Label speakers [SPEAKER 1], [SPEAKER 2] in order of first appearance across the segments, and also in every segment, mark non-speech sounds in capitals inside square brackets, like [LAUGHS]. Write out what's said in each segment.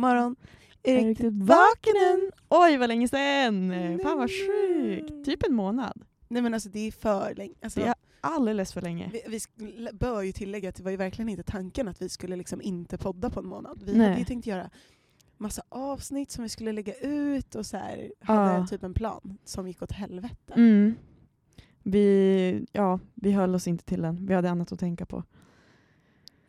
[SPEAKER 1] morgon. Är
[SPEAKER 2] Är
[SPEAKER 1] riktigt vaken än?
[SPEAKER 2] Oj vad länge sedan! Fan vad sjukt. Typ en månad.
[SPEAKER 1] Nej men alltså det är för länge. Alltså,
[SPEAKER 2] Det är alldeles för länge.
[SPEAKER 1] vi, vi bör ju tillägga att det var ju verkligen inte tanken att vi skulle liksom inte podda på en månad. Vi
[SPEAKER 2] Nej.
[SPEAKER 1] hade ju tänkt göra massa avsnitt som vi skulle lägga ut och så här, hade
[SPEAKER 2] Ja.
[SPEAKER 1] typ en plan som gick åt helvete.
[SPEAKER 2] Mm. Vi, ja, vi höll oss inte till den. Vi hade annat att tänka på.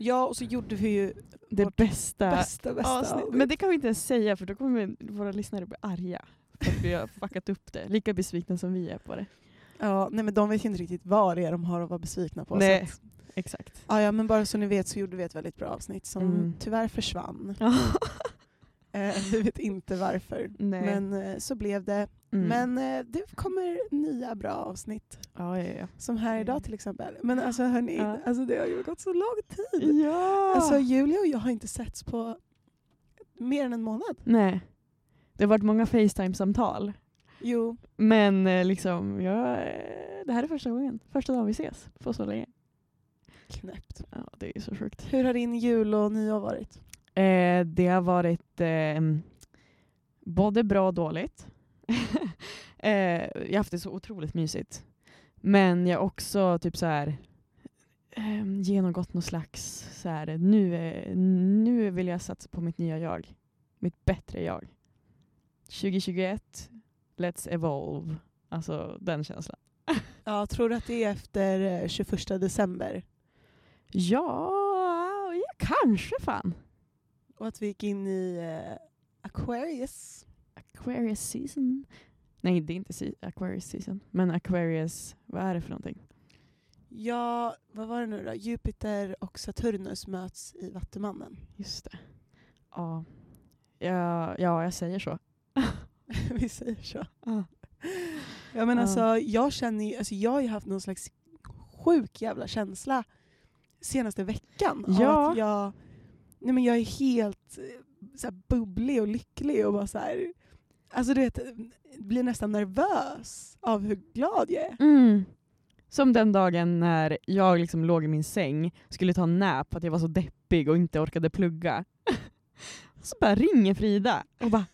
[SPEAKER 1] Ja och så gjorde vi ju
[SPEAKER 2] Det bästa,
[SPEAKER 1] bästa bästa
[SPEAKER 2] avsnitt. Men det kan vi inte ens säga för då kommer våra lyssnare bli arga. För att vi har [LAUGHS] fuckat upp det. Lika besvikna som vi är på det.
[SPEAKER 1] Ja, nej men de vet ju inte riktigt vad det är de har att vara besvikna på.
[SPEAKER 2] Nej.
[SPEAKER 1] Så
[SPEAKER 2] Exakt.
[SPEAKER 1] ja, ja, men bara så ni vet så gjorde vi ett väldigt bra avsnitt som
[SPEAKER 2] Mm.
[SPEAKER 1] tyvärr försvann. Eh, [LAUGHS] vi vet inte varför.
[SPEAKER 2] Nej.
[SPEAKER 1] Men eh, så blev det.
[SPEAKER 2] Mm.
[SPEAKER 1] Men eh, det kommer nya bra avsnitt.
[SPEAKER 2] ja, ja, ja.
[SPEAKER 1] Som här idag till exempel. Men alltså hörni,
[SPEAKER 2] Ja.
[SPEAKER 1] alltså, det har ju gått så lång tid.
[SPEAKER 2] ja.
[SPEAKER 1] Alltså Julia och jag har inte setts på mer än en månad.
[SPEAKER 2] Nej. Det har varit många Facetime-samtal.
[SPEAKER 1] Jo,
[SPEAKER 2] Men liksom, ja, eh, det här är första gången. Första dagen vi ses på så länge.
[SPEAKER 1] knäppt.
[SPEAKER 2] Ja, det är så sjukt.
[SPEAKER 1] Hur har din jul och nyår varit?
[SPEAKER 2] Eh, det har varit eh, både bra och dåligt. [LAUGHS] eh, jag har haft det så otroligt mysigt. Men jag har också typ så här eh, genomgått någon slags så här, nu, är, nu vill jag satsa på mitt nya jag. Mitt bättre jag. 2021, let's evolve. Alltså den känslan. [LAUGHS]
[SPEAKER 1] Ja, tror du att det är efter eh, 21 december?
[SPEAKER 2] Ja, ja kanske fan.
[SPEAKER 1] Och att vi gick in i eh, Aquarius.
[SPEAKER 2] Aquarius season. Nej, det är inte se- Aquarius season. Men Aquarius, vad är det för någonting?
[SPEAKER 1] Ja, vad var det nu då? Jupiter och Saturnus möts i Vattumannen.
[SPEAKER 2] Just det. Ja, ja, ja jag säger så. [LAUGHS]
[SPEAKER 1] vi säger så. [LAUGHS]
[SPEAKER 2] Ja.
[SPEAKER 1] Ja, men
[SPEAKER 2] Ja.
[SPEAKER 1] alltså, jag känner ju, alltså, jag har ju haft någon slags sjuk jävla känsla senaste veckan. av
[SPEAKER 2] Ja.
[SPEAKER 1] Att jag, nej, men jag är helt eh, så här, bubblig och lycklig och bara så här, alltså du vet, blir nästan nervös av hur glad jag är.
[SPEAKER 2] Mm. Som den dagen när jag liksom låg i min säng, skulle ta en nap för att jag var så deppig och inte orkade plugga. [LAUGHS] Så bara ringer Frida och bara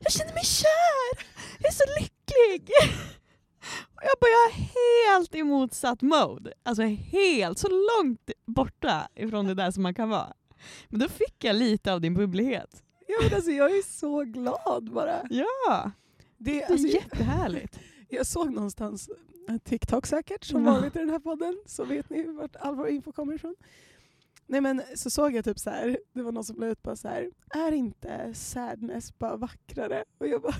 [SPEAKER 2] “Jag känner mig kär! Jag är så lycklig!” [LAUGHS] Och jag bara “Jag är helt i motsatt mode”. Alltså helt, så långt borta ifrån det där som man kan vara. Men då fick jag lite av din bubblighet.
[SPEAKER 1] Ja, men alltså, jag är så glad bara.
[SPEAKER 2] Ja,
[SPEAKER 1] Det,
[SPEAKER 2] är
[SPEAKER 1] alltså,
[SPEAKER 2] jättehärligt. [LAUGHS]
[SPEAKER 1] jag såg någonstans, eh, TikTok säkert, som
[SPEAKER 2] Ja.
[SPEAKER 1] vanligt i den här podden, så vet ni vart all vår info kommer ifrån. Nej men så såg jag typ så här, det var någon som la ut på så här, är inte sadness bara vackrare? Och jag bara,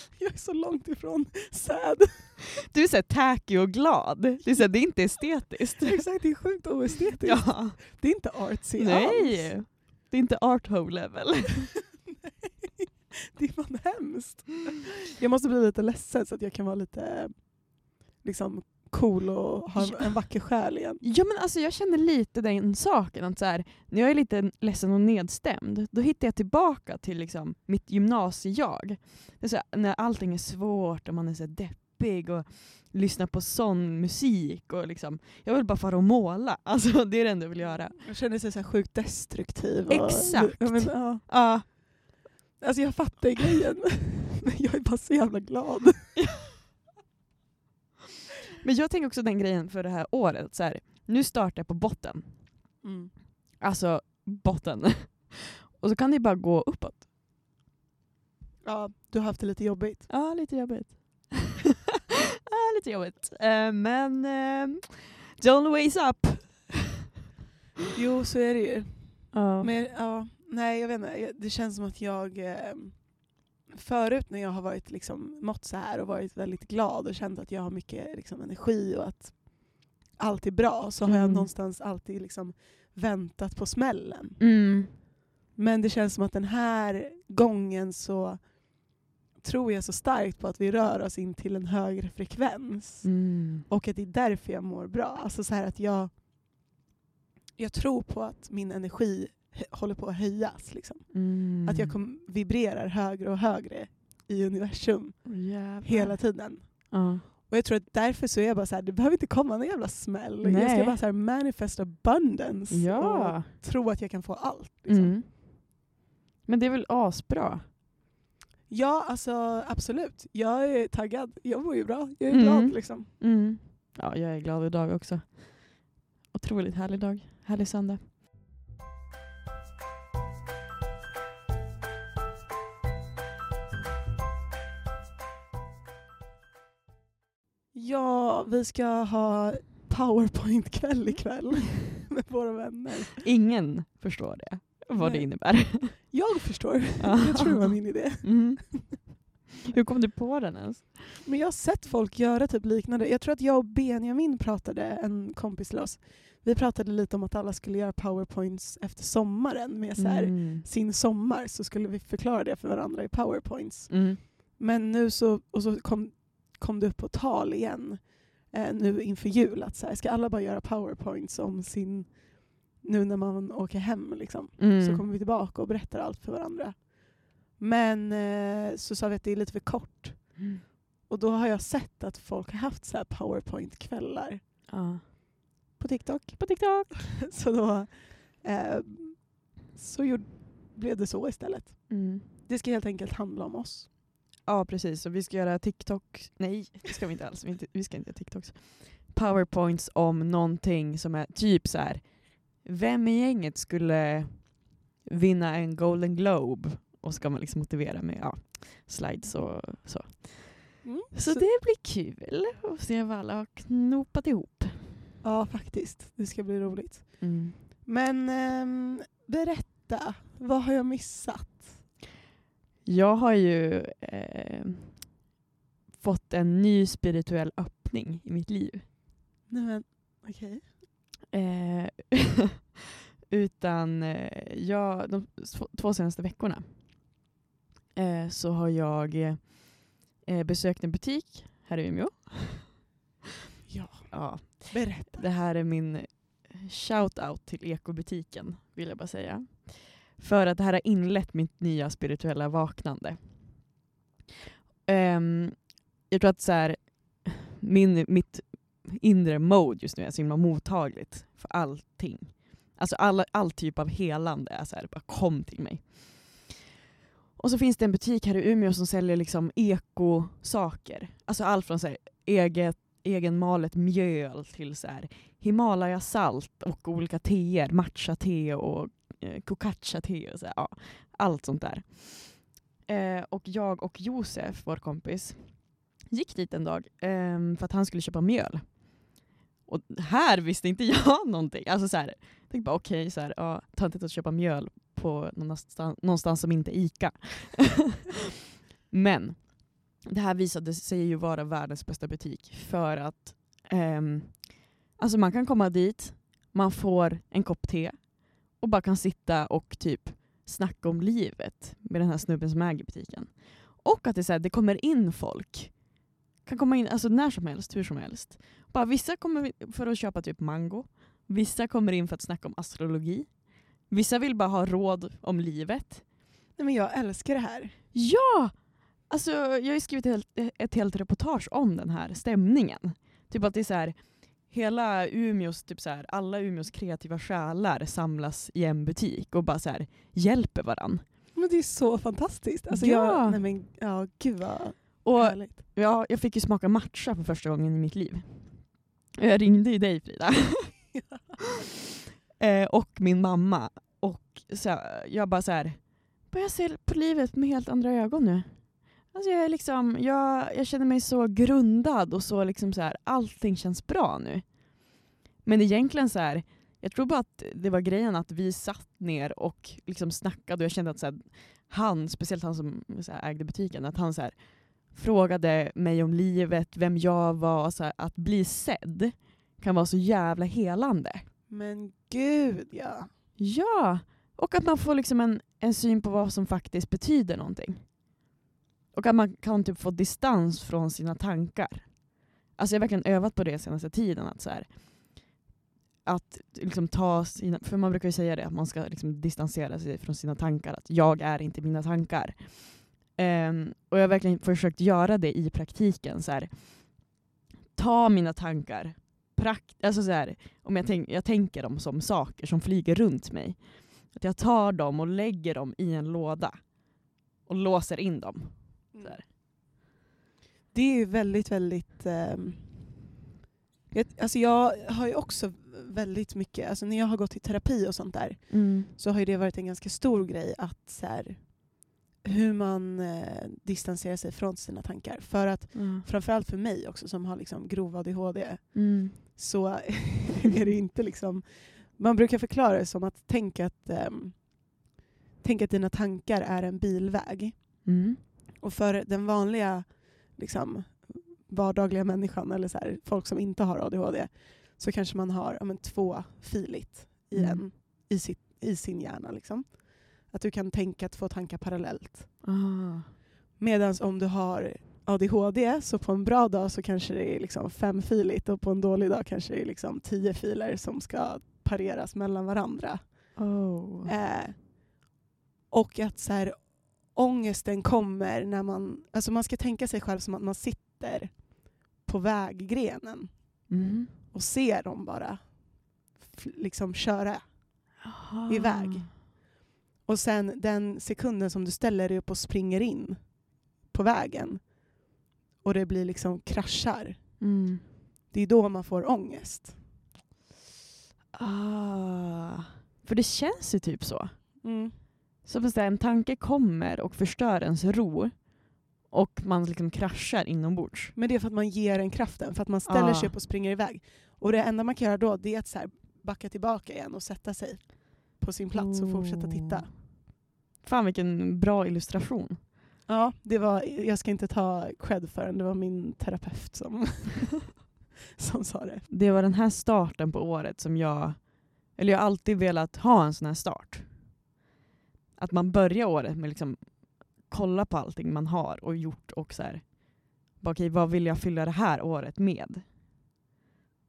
[SPEAKER 1] [LAUGHS] jag är så långt ifrån sad. [LAUGHS]
[SPEAKER 2] Du är så här tacky och glad. Det är, så här, det är inte estetiskt. [LAUGHS]
[SPEAKER 1] Exakt, det är sjukt oestetiskt.
[SPEAKER 2] Ja.
[SPEAKER 1] Det är inte artsy
[SPEAKER 2] Nej,
[SPEAKER 1] alls.
[SPEAKER 2] det är inte art hoe level.
[SPEAKER 1] Det är fan hemskt. Jag måste bli lite ledsen så att jag kan vara lite liksom cool och ha en,
[SPEAKER 2] Ja.
[SPEAKER 1] en vacker själ igen.
[SPEAKER 2] Ja men alltså jag känner lite den saken att så här, när jag är lite ledsen och nedstämd då hittar jag tillbaka till liksom mitt gymnasiejag. Det är så här, när allting är svårt och man är så här deppig och lyssnar på sån musik och liksom, jag vill bara fara och måla. [LAUGHS] Alltså det är det enda jag vill göra.
[SPEAKER 1] Jag känner sig så här sjukt destruktiv. Och,
[SPEAKER 2] Exakt.
[SPEAKER 1] Ja, men, ja.
[SPEAKER 2] Ja,
[SPEAKER 1] Alltså jag fattar grejen. [LAUGHS] Men jag är bara så jävla glad. [LAUGHS]
[SPEAKER 2] men jag tänker också den grejen för det här året, så här, nu startar jag på botten. Alltså botten. [LAUGHS] Och så kan det bara gå uppåt.
[SPEAKER 1] Ja, du har haft det lite jobbigt.
[SPEAKER 2] Ja, lite jobbigt. [LAUGHS] ja, lite jobbigt. Eh, men uh, don't ways up.
[SPEAKER 1] Jo, så är det ju.
[SPEAKER 2] Ja.
[SPEAKER 1] Men ja, nej jag vet inte. Det känns som att jag eh, förut när jag har varit liksom mått så här och varit väldigt glad och känt att jag har mycket liksom, energi och att allt är bra så har jag
[SPEAKER 2] Mm.
[SPEAKER 1] någonstans alltid liksom väntat på smällen.
[SPEAKER 2] Mm.
[SPEAKER 1] Men det känns som att den här gången så tror jag så starkt på att vi rör oss in till en högre frekvens.
[SPEAKER 2] Mm.
[SPEAKER 1] Och att det är därför jag mår bra. Alltså så här att jag, jag tror på att min energi håller på att höjas. Liksom.
[SPEAKER 2] Mm.
[SPEAKER 1] Att jag kom, vibrerar högre och högre i universum
[SPEAKER 2] Jävlar.
[SPEAKER 1] hela tiden.
[SPEAKER 2] Ja.
[SPEAKER 1] Och jag tror att därför så är jag bara så här, det behöver inte komma någon jävla smäll. Jag
[SPEAKER 2] Nej.
[SPEAKER 1] ska bara så här manifest abundance
[SPEAKER 2] Ja.
[SPEAKER 1] och tro att jag kan få allt. Liksom.
[SPEAKER 2] Mm. Men det är väl asbra?
[SPEAKER 1] Ja, alltså absolut. Jag är taggad. Jag mår ju bra. Jag är
[SPEAKER 2] Mm.
[SPEAKER 1] glad liksom.
[SPEAKER 2] Mm. Ja, jag är glad idag också. Otroligt härlig dag. Härlig söndag.
[SPEAKER 1] Ja, vi ska ha powerpoint-kväll ikväll [LAUGHS] med våra vänner.
[SPEAKER 2] Ingen förstår det, vad det
[SPEAKER 1] Nej.
[SPEAKER 2] innebär.
[SPEAKER 1] Jag förstår.
[SPEAKER 2] Ja.
[SPEAKER 1] Jag tror det var min idé.
[SPEAKER 2] Mm. Hur kom du på den ens?
[SPEAKER 1] Men jag har sett folk göra typ liknande. Jag tror att jag och Benjamin pratade, en kompis till oss, vi pratade lite om att alla skulle göra powerpoints efter sommaren med så här,
[SPEAKER 2] Mm.
[SPEAKER 1] sin sommar så skulle vi förklara det för varandra i powerpoints.
[SPEAKER 2] Mm.
[SPEAKER 1] Men nu så, och så kom, kom det upp på tal igen eh, nu inför jul att så här, ska alla bara göra powerpoints om sin, nu när man åker hem liksom.
[SPEAKER 2] Mm.
[SPEAKER 1] Så kommer vi tillbaka och berättar allt för varandra. Men eh, så sa vi att det är lite för kort.
[SPEAKER 2] Mm.
[SPEAKER 1] Och då har jag sett att folk har haft så här powerpoint-kvällar
[SPEAKER 2] Ja.
[SPEAKER 1] på TikTok.
[SPEAKER 2] På TikTok. [LAUGHS]
[SPEAKER 1] Så då eh, så gjorde, blev det så istället.
[SPEAKER 2] Mm.
[SPEAKER 1] Det ska helt enkelt handla om oss.
[SPEAKER 2] Ja precis, och vi ska göra TikTok, nej det ska vi inte alls, vi, inte, vi ska inte göra TikToks. Powerpoints om någonting som är typ så här. vem i gänget skulle vinna en Golden Globe? Och ska man liksom motivera med ja, slides och så.
[SPEAKER 1] Mm.
[SPEAKER 2] Så det blir kul att se vad alla har knopat ihop.
[SPEAKER 1] Ja, faktiskt. Det ska bli roligt.
[SPEAKER 2] Mm.
[SPEAKER 1] Men ehm, berätta, vad har jag missat?
[SPEAKER 2] Jag har ju eh, fått en ny spirituell öppning i mitt liv.
[SPEAKER 1] Nej men, okej.
[SPEAKER 2] Eh, [LAUGHS] utan eh, jag, de två senaste veckorna eh, så har jag eh, besökt en butik här i Umeå. [LAUGHS]
[SPEAKER 1] Ja,
[SPEAKER 2] Ja,
[SPEAKER 1] berätta.
[SPEAKER 2] det här är min shout-out till ekobutiken, vill jag bara säga. För att det här har inlett mitt nya spirituella vaknande. Um, jag tror att så här, min, mitt inre mode just nu är så himla mottagligt för allting. Alltså all, all typ av helande är så här, bara kom till mig. Och så finns det en butik här i Umeå som säljer liksom ekosaker. Alltså allt från så här, eget, egenmalet mjöl till så här, Himalaya-salt och olika teer, matcha-te och eh, kokacha-te och så här, ja, allt sånt där. Eh, och jag och Josef, vår kompis, gick dit en dag eh, för att han skulle köpa mjöl. Och här visste inte [LAUGHS] jag någonting. Alltså så här, jag tänkte bara okej, okay, ja, töntigt att köpa mjöl på någonstans, någonstans som inte är ICA. [LAUGHS] Men det här visade sig ju vara världens bästa butik för att ehm, alltså man kan komma dit, man får en kopp te och bara kan sitta och typ snacka om livet med den här snubben som äger butiken. Och att det, så här, det kommer in folk. Kan komma in alltså när som helst, hur som helst. Bara, vissa kommer för att köpa typ mango. Vissa kommer in för att snacka om astrologi. Vissa vill bara ha råd om livet.
[SPEAKER 1] Nej, men jag älskar det här.
[SPEAKER 2] Ja! Alltså, jag har ju skrivit ett, helt- ett helt reportage om den här stämningen. Typ att det är så här, hela Umeås, typ så här, alla Umeås kreativa själar samlas i en butik och bara så här, hjälper varann.
[SPEAKER 1] Men det är så fantastiskt. Alltså
[SPEAKER 2] Ja.
[SPEAKER 1] jag, nej men, ja, gud vad
[SPEAKER 2] Och
[SPEAKER 1] härligt.
[SPEAKER 2] ja, jag fick ju smaka matcha för första gången i mitt liv. Jag ringde ju dig Frida. [LAUGHS] eh, och min mamma. Och så, jag bara så här, börjar se på livet med helt andra ögon nu. Alltså jag, är liksom, jag, jag känner mig så grundad och så liksom så här, allting känns bra nu. Men egentligen så här, jag tror bara att det var grejen att vi satt ner och liksom snackade och jag kände att så här, han, speciellt han som ägde butiken, att han så här, frågade mig om livet, vem jag var. Så här, att bli sedd kan vara så jävla helande.
[SPEAKER 1] Men gud ja.
[SPEAKER 2] Ja, och att man får liksom en, en syn på vad som faktiskt betyder någonting. Och att man kan typ få distans från sina tankar. Alltså jag har verkligen övat på det senaste tiden. Att, så här, att liksom ta sina, för man brukar ju säga det, att man ska liksom distansera sig från sina tankar. Att jag är inte mina tankar. Um, och jag har verkligen försökt göra det i praktiken. Så här, ta mina tankar, prakt, alltså så här, om jag, tänk, jag tänker dem som saker som flyger runt mig. Att jag tar dem och lägger dem i en låda och låser in dem. Där.
[SPEAKER 1] Det är ju väldigt, väldigt... ehm, jag, alltså jag har ju också väldigt mycket, alltså när jag har gått i terapi och sånt där, så har ju det varit en ganska stor grej att så här, hur man eh, distanserar sig från sina tankar. För att
[SPEAKER 2] Mm.
[SPEAKER 1] framförallt för mig också som har liksom grov ADHD
[SPEAKER 2] Mm.
[SPEAKER 1] så [LAUGHS] är det inte liksom... Man brukar förklara det som att tänka att, ehm, tänk att dina tankar är en bilväg.
[SPEAKER 2] Mm.
[SPEAKER 1] Och för den vanliga liksom, vardagliga människan, eller så här, folk som inte har ADHD, så kanske man har ja, men, två filigt i,
[SPEAKER 2] Mm.
[SPEAKER 1] en, i, sitt, i sin hjärna. Liksom. Att du kan tänka två tankar parallellt.
[SPEAKER 2] Ah.
[SPEAKER 1] Medan om du har ADHD, så på en bra dag så kanske det är liksom femfiligt och på en dålig dag kanske det är liksom tio filer som ska pareras mellan varandra.
[SPEAKER 2] Oh.
[SPEAKER 1] Eh, och att så här, ångesten kommer när man... Alltså man ska tänka sig själv som att man sitter på väggrenen
[SPEAKER 2] Mm.
[SPEAKER 1] och ser dem bara liksom köra.
[SPEAKER 2] Aha.
[SPEAKER 1] Iväg. Och sen den sekunden som du ställer dig upp och springer in på vägen och det blir liksom kraschar,
[SPEAKER 2] Mm.
[SPEAKER 1] det är då man får ångest.
[SPEAKER 2] Ah. För det känns ju typ så.
[SPEAKER 1] Mm.
[SPEAKER 2] Som att säga, en tanke kommer och förstör ens ro och man liksom kraschar inombords.
[SPEAKER 1] Men det är för att man ger den kraften, för att man ställer
[SPEAKER 2] Ah.
[SPEAKER 1] sig upp och springer iväg. Och det enda man kan göra då det är att så här backa tillbaka igen och sätta sig på sin plats och fortsätta titta.
[SPEAKER 2] Oh. Fan vilken bra illustration.
[SPEAKER 1] Ja, det var, jag ska inte ta cred för den, det var min terapeut som, [LAUGHS] som sa det.
[SPEAKER 2] Det var den här starten på året som jag, eller jag har alltid velat ha en sån här start. Att man börjar året med liksom kolla på allting man har och gjort och så här, bara, okej, vad vill jag fylla det här året med?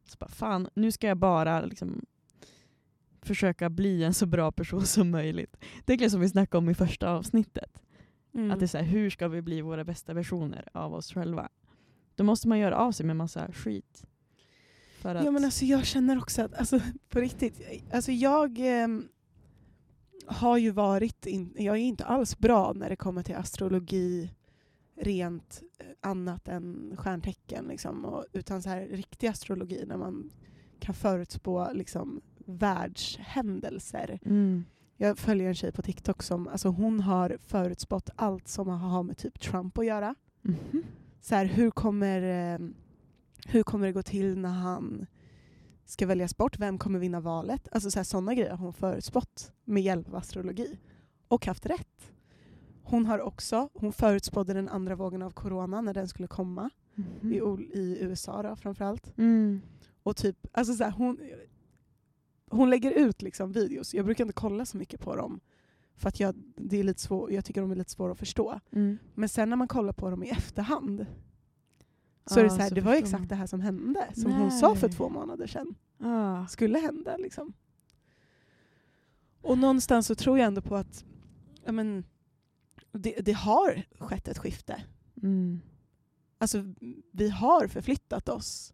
[SPEAKER 2] Så bara, fan, nu ska jag bara liksom försöka bli en så bra person som möjligt. Det är egentligen som vi snackade om i första avsnittet.
[SPEAKER 1] Mm.
[SPEAKER 2] Att det är så här, hur ska vi bli våra bästa versioner av oss själva? Då måste man göra av sig med massa skit. För att,
[SPEAKER 1] Ja, men alltså, jag känner också att, alltså, på riktigt, alltså, jag ehm, har ju varit, in, jag är inte alls bra när det kommer till astrologi rent eh, annat än stjärntecken. Liksom, och, utan så här riktig astrologi när man kan förutspå liksom, världshändelser.
[SPEAKER 2] mm.
[SPEAKER 1] Jag följer en tjej på TikTok som alltså, hon har förutspått allt som har med typ Trump att göra
[SPEAKER 2] Mhm.
[SPEAKER 1] så här, hur, kommer, eh, hur kommer det gå till när han ska väljas bort? Vem kommer vinna valet? Alltså sådana grejer har hon förutspått med hjälp av astrologi. Och haft rätt. Hon har också, hon förutspådde den andra vågen av corona när den skulle komma.
[SPEAKER 2] Mhm.
[SPEAKER 1] I, ol- I USA då, framförallt.
[SPEAKER 2] Mm.
[SPEAKER 1] Och typ, alltså så här, hon, hon lägger ut liksom videos. Jag brukar inte kolla så mycket på dem. För att jag, det är lite svår, jag tycker de är lite svåra att förstå.
[SPEAKER 2] Mm.
[SPEAKER 1] Men sen när man kollar på dem i efterhand så är det
[SPEAKER 2] Ah,
[SPEAKER 1] så här,
[SPEAKER 2] så
[SPEAKER 1] det var exakt det här som hände. Som hon sa för
[SPEAKER 2] Nej.
[SPEAKER 1] två månader sedan.
[SPEAKER 2] Ah.
[SPEAKER 1] Skulle hända liksom. Och någonstans så tror jag ändå på att ja, men, det, det har skett ett skifte.
[SPEAKER 2] Mm.
[SPEAKER 1] Alltså vi har förflyttat oss.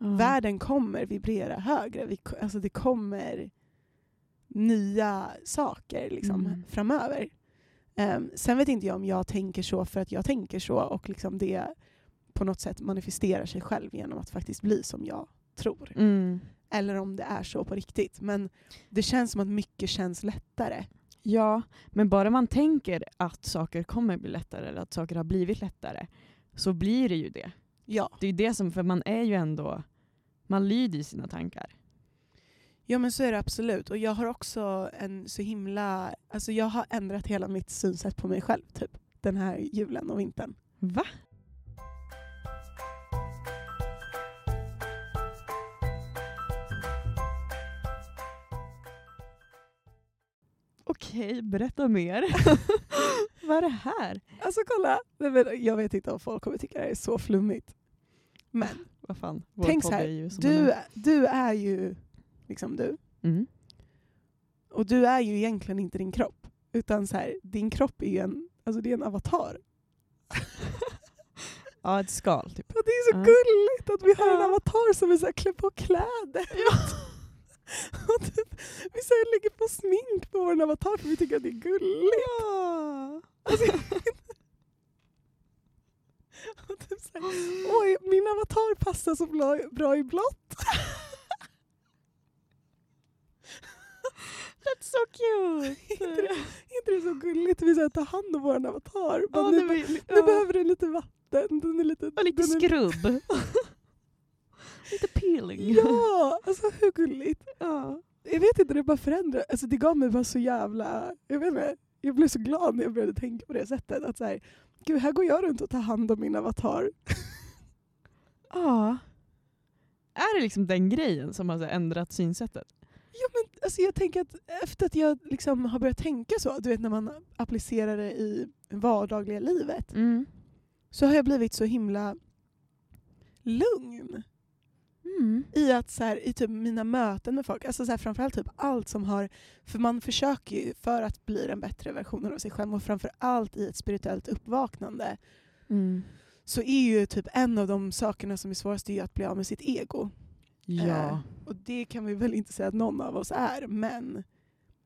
[SPEAKER 2] Ah.
[SPEAKER 1] Världen kommer vibrera högre. Vi, alltså, det kommer nya saker liksom,
[SPEAKER 2] Mm.
[SPEAKER 1] framöver. Ehm, sen vet inte jag om jag tänker så för att jag tänker så och liksom det på något sätt manifesterar sig själv genom att faktiskt bli som jag tror.
[SPEAKER 2] Mm.
[SPEAKER 1] Eller om det är så på riktigt. Men det känns som att mycket känns lättare.
[SPEAKER 2] Ja, men bara man tänker att saker kommer bli lättare eller att saker har blivit lättare så blir det ju det.
[SPEAKER 1] Ja.
[SPEAKER 2] Det är det som, för man är ju ändå, man lyder i sina tankar.
[SPEAKER 1] ja, men så är det absolut. Och jag har också en så himla... Alltså jag har ändrat hela mitt synsätt på mig själv typ den här julen och vintern.
[SPEAKER 2] Va? Okej, berätta mer. [LAUGHS] Vad är det här?
[SPEAKER 1] Alltså kolla! Jag vet inte om folk kommer tycka det här är så flummigt. Men [LAUGHS]
[SPEAKER 2] Vad fan, vår
[SPEAKER 1] tänk så
[SPEAKER 2] är
[SPEAKER 1] här,
[SPEAKER 2] som
[SPEAKER 1] du,
[SPEAKER 2] är.
[SPEAKER 1] du är ju liksom du.
[SPEAKER 2] Mm.
[SPEAKER 1] Och du är ju egentligen inte din kropp. Utan så här, din kropp är ju en, alltså det är en avatar. [LAUGHS]
[SPEAKER 2] Ja, ett skal typ.
[SPEAKER 1] Och det är så
[SPEAKER 2] Ja.
[SPEAKER 1] gulligt att vi har en avatar som är så här, klär på kläder. Och [LAUGHS] typ, vi så här lägger på smink på vår avatar för vi tycker att det är gulligt. Alltså, [LAUGHS] och typ så här, Oj, min avatar passar så bra, bra i blått. [LAUGHS]
[SPEAKER 2] That's so cute!
[SPEAKER 1] inte, det, inte det så gulligt? Vi så här, tar hand om vår avatar.
[SPEAKER 2] Ja,
[SPEAKER 1] nu,
[SPEAKER 2] var
[SPEAKER 1] nu
[SPEAKER 2] ja.
[SPEAKER 1] behöver den lite vatten. Den är lite,
[SPEAKER 2] Och lite
[SPEAKER 1] den är,
[SPEAKER 2] skrubb. lite peeling.
[SPEAKER 1] Ja, alltså hur gulligt?
[SPEAKER 2] Ja.
[SPEAKER 1] Jag vet inte, det bara förändrade. Alltså det gav mig bara så jävla... Jag vet inte, jag blev så glad när jag började tänka på det sättet. Att så här, Gud, här går jag runt och tar hand om min avatar. [LAUGHS]
[SPEAKER 2] ja. Är det liksom den grejen som har ändrat synsättet?
[SPEAKER 1] Ja, men, alltså, jag tänker att efter att jag liksom har börjat tänka så, du vet när man applicerar det i vardagliga livet,
[SPEAKER 2] Mm.
[SPEAKER 1] så har jag blivit så himla lugn.
[SPEAKER 2] Mm.
[SPEAKER 1] I att så här, i typ mina möten med folk, alltså så här, framförallt typ allt som har... För man försöker ju för att bli den bättre versionen av sig själv och framförallt i ett spirituellt uppvaknande
[SPEAKER 2] Mm.
[SPEAKER 1] så är ju typ en av de sakerna som är svårast är att bli av med sitt ego.
[SPEAKER 2] Ja.
[SPEAKER 1] Eh, och det kan vi väl inte säga att någon av oss är, men,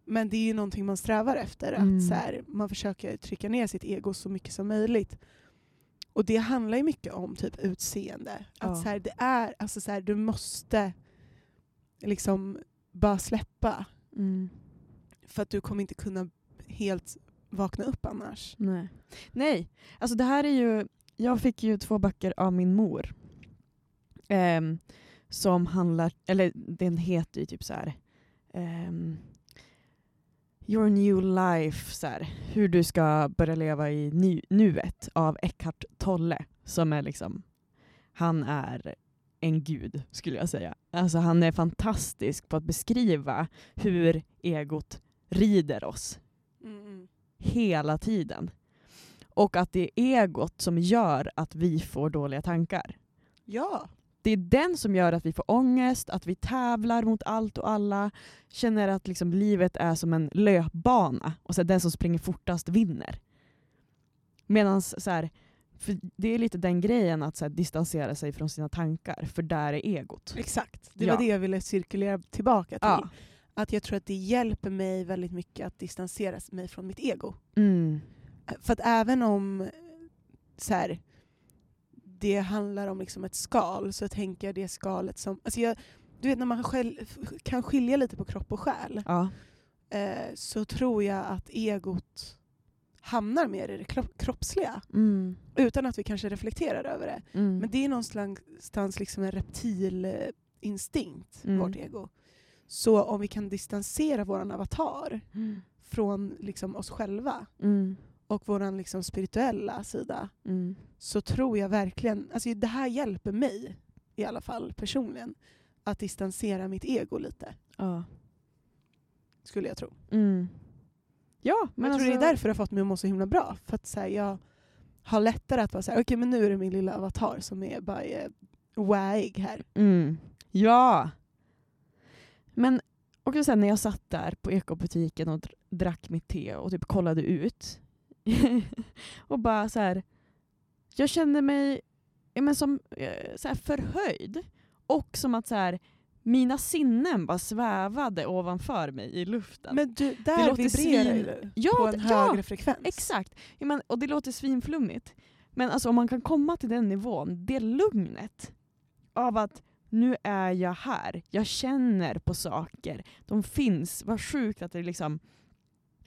[SPEAKER 1] men det är ju någonting man strävar efter.
[SPEAKER 2] Mm.
[SPEAKER 1] Att så här, man försöker trycka ner sitt ego så mycket som möjligt. Och det handlar ju mycket om typ utseende.
[SPEAKER 2] Ja.
[SPEAKER 1] Att så här, det är, alltså så här, du måste liksom bara släppa.
[SPEAKER 2] Mm.
[SPEAKER 1] För att du kommer inte kunna helt vakna upp annars.
[SPEAKER 2] Nej. Nej, alltså det här är ju... Jag fick ju två böcker av min mor. Ehm, som handlar... Eller den heter ju typ så här... ehm, Your new life, så här, hur du ska börja leva i nu, nuet av Eckhart Tolle. Som är liksom... Han är en gud, skulle jag säga. Alltså han är fantastisk på att beskriva hur egot rider oss hela tiden. Och att det är egot som gör att vi får dåliga tankar.
[SPEAKER 1] Ja.
[SPEAKER 2] Det är den som gör att vi får ångest, att vi tävlar mot allt och alla, känner att liksom livet är som en löpbana och så den som springer fortast vinner. Medan så här, för det är lite den grejen att så här, distansera sig från sina tankar, för där är egot.
[SPEAKER 1] Exakt. Det
[SPEAKER 2] Ja.
[SPEAKER 1] var det jag ville cirkulera tillbaka till.
[SPEAKER 2] Ja.
[SPEAKER 1] Att jag tror att det hjälper mig väldigt mycket att distansera mig från mitt ego.
[SPEAKER 2] Mm.
[SPEAKER 1] För att även om så här, det handlar om liksom ett skal så tänker jag det skalet som... Alltså jag, du vet när man själv kan skilja lite på kropp och själ
[SPEAKER 2] Ja.
[SPEAKER 1] eh, så tror jag att egot hamnar mer i det kro- kroppsliga
[SPEAKER 2] Mm.
[SPEAKER 1] utan att vi kanske reflekterar över det.
[SPEAKER 2] Mm.
[SPEAKER 1] Men det är någonstans liksom en reptilinstinkt,
[SPEAKER 2] Mm.
[SPEAKER 1] vårt ego. Så om vi kan distansera vår avatar
[SPEAKER 2] Mm.
[SPEAKER 1] från liksom oss själva
[SPEAKER 2] Mm.
[SPEAKER 1] Och vår liksom spirituella sida
[SPEAKER 2] Mm.
[SPEAKER 1] så tror jag verkligen, alltså det här hjälper mig i alla fall personligen, att distansera mitt ego lite,
[SPEAKER 2] Ja.
[SPEAKER 1] skulle jag tro.
[SPEAKER 2] Mm. Ja,
[SPEAKER 1] Men jag
[SPEAKER 2] alltså,
[SPEAKER 1] tror det är därför det har fått mig att må så himla bra. För att så här, jag har lättare att vara såhär, okej men nu är det min lilla avatar som är bara är waig här.
[SPEAKER 2] Mm. Ja! Men också sen när jag satt där på ekobutiken och dr- drack mitt te och typ kollade ut [LAUGHS] och bara så här. Jag kände mig ja, men som eh, så här förhöjd och som att så här, mina sinnen bara svävade ovanför mig i luften.
[SPEAKER 1] Men du, där
[SPEAKER 2] låter
[SPEAKER 1] vibrerar du
[SPEAKER 2] ja,
[SPEAKER 1] på en
[SPEAKER 2] ja,
[SPEAKER 1] högre frekvens.
[SPEAKER 2] Exakt. Ja, men, och det låter svinflummigt. Men alltså, om man kan komma till den nivån, det lugnet av att nu är jag här, jag känner på saker, de finns, vad sjukt att det liksom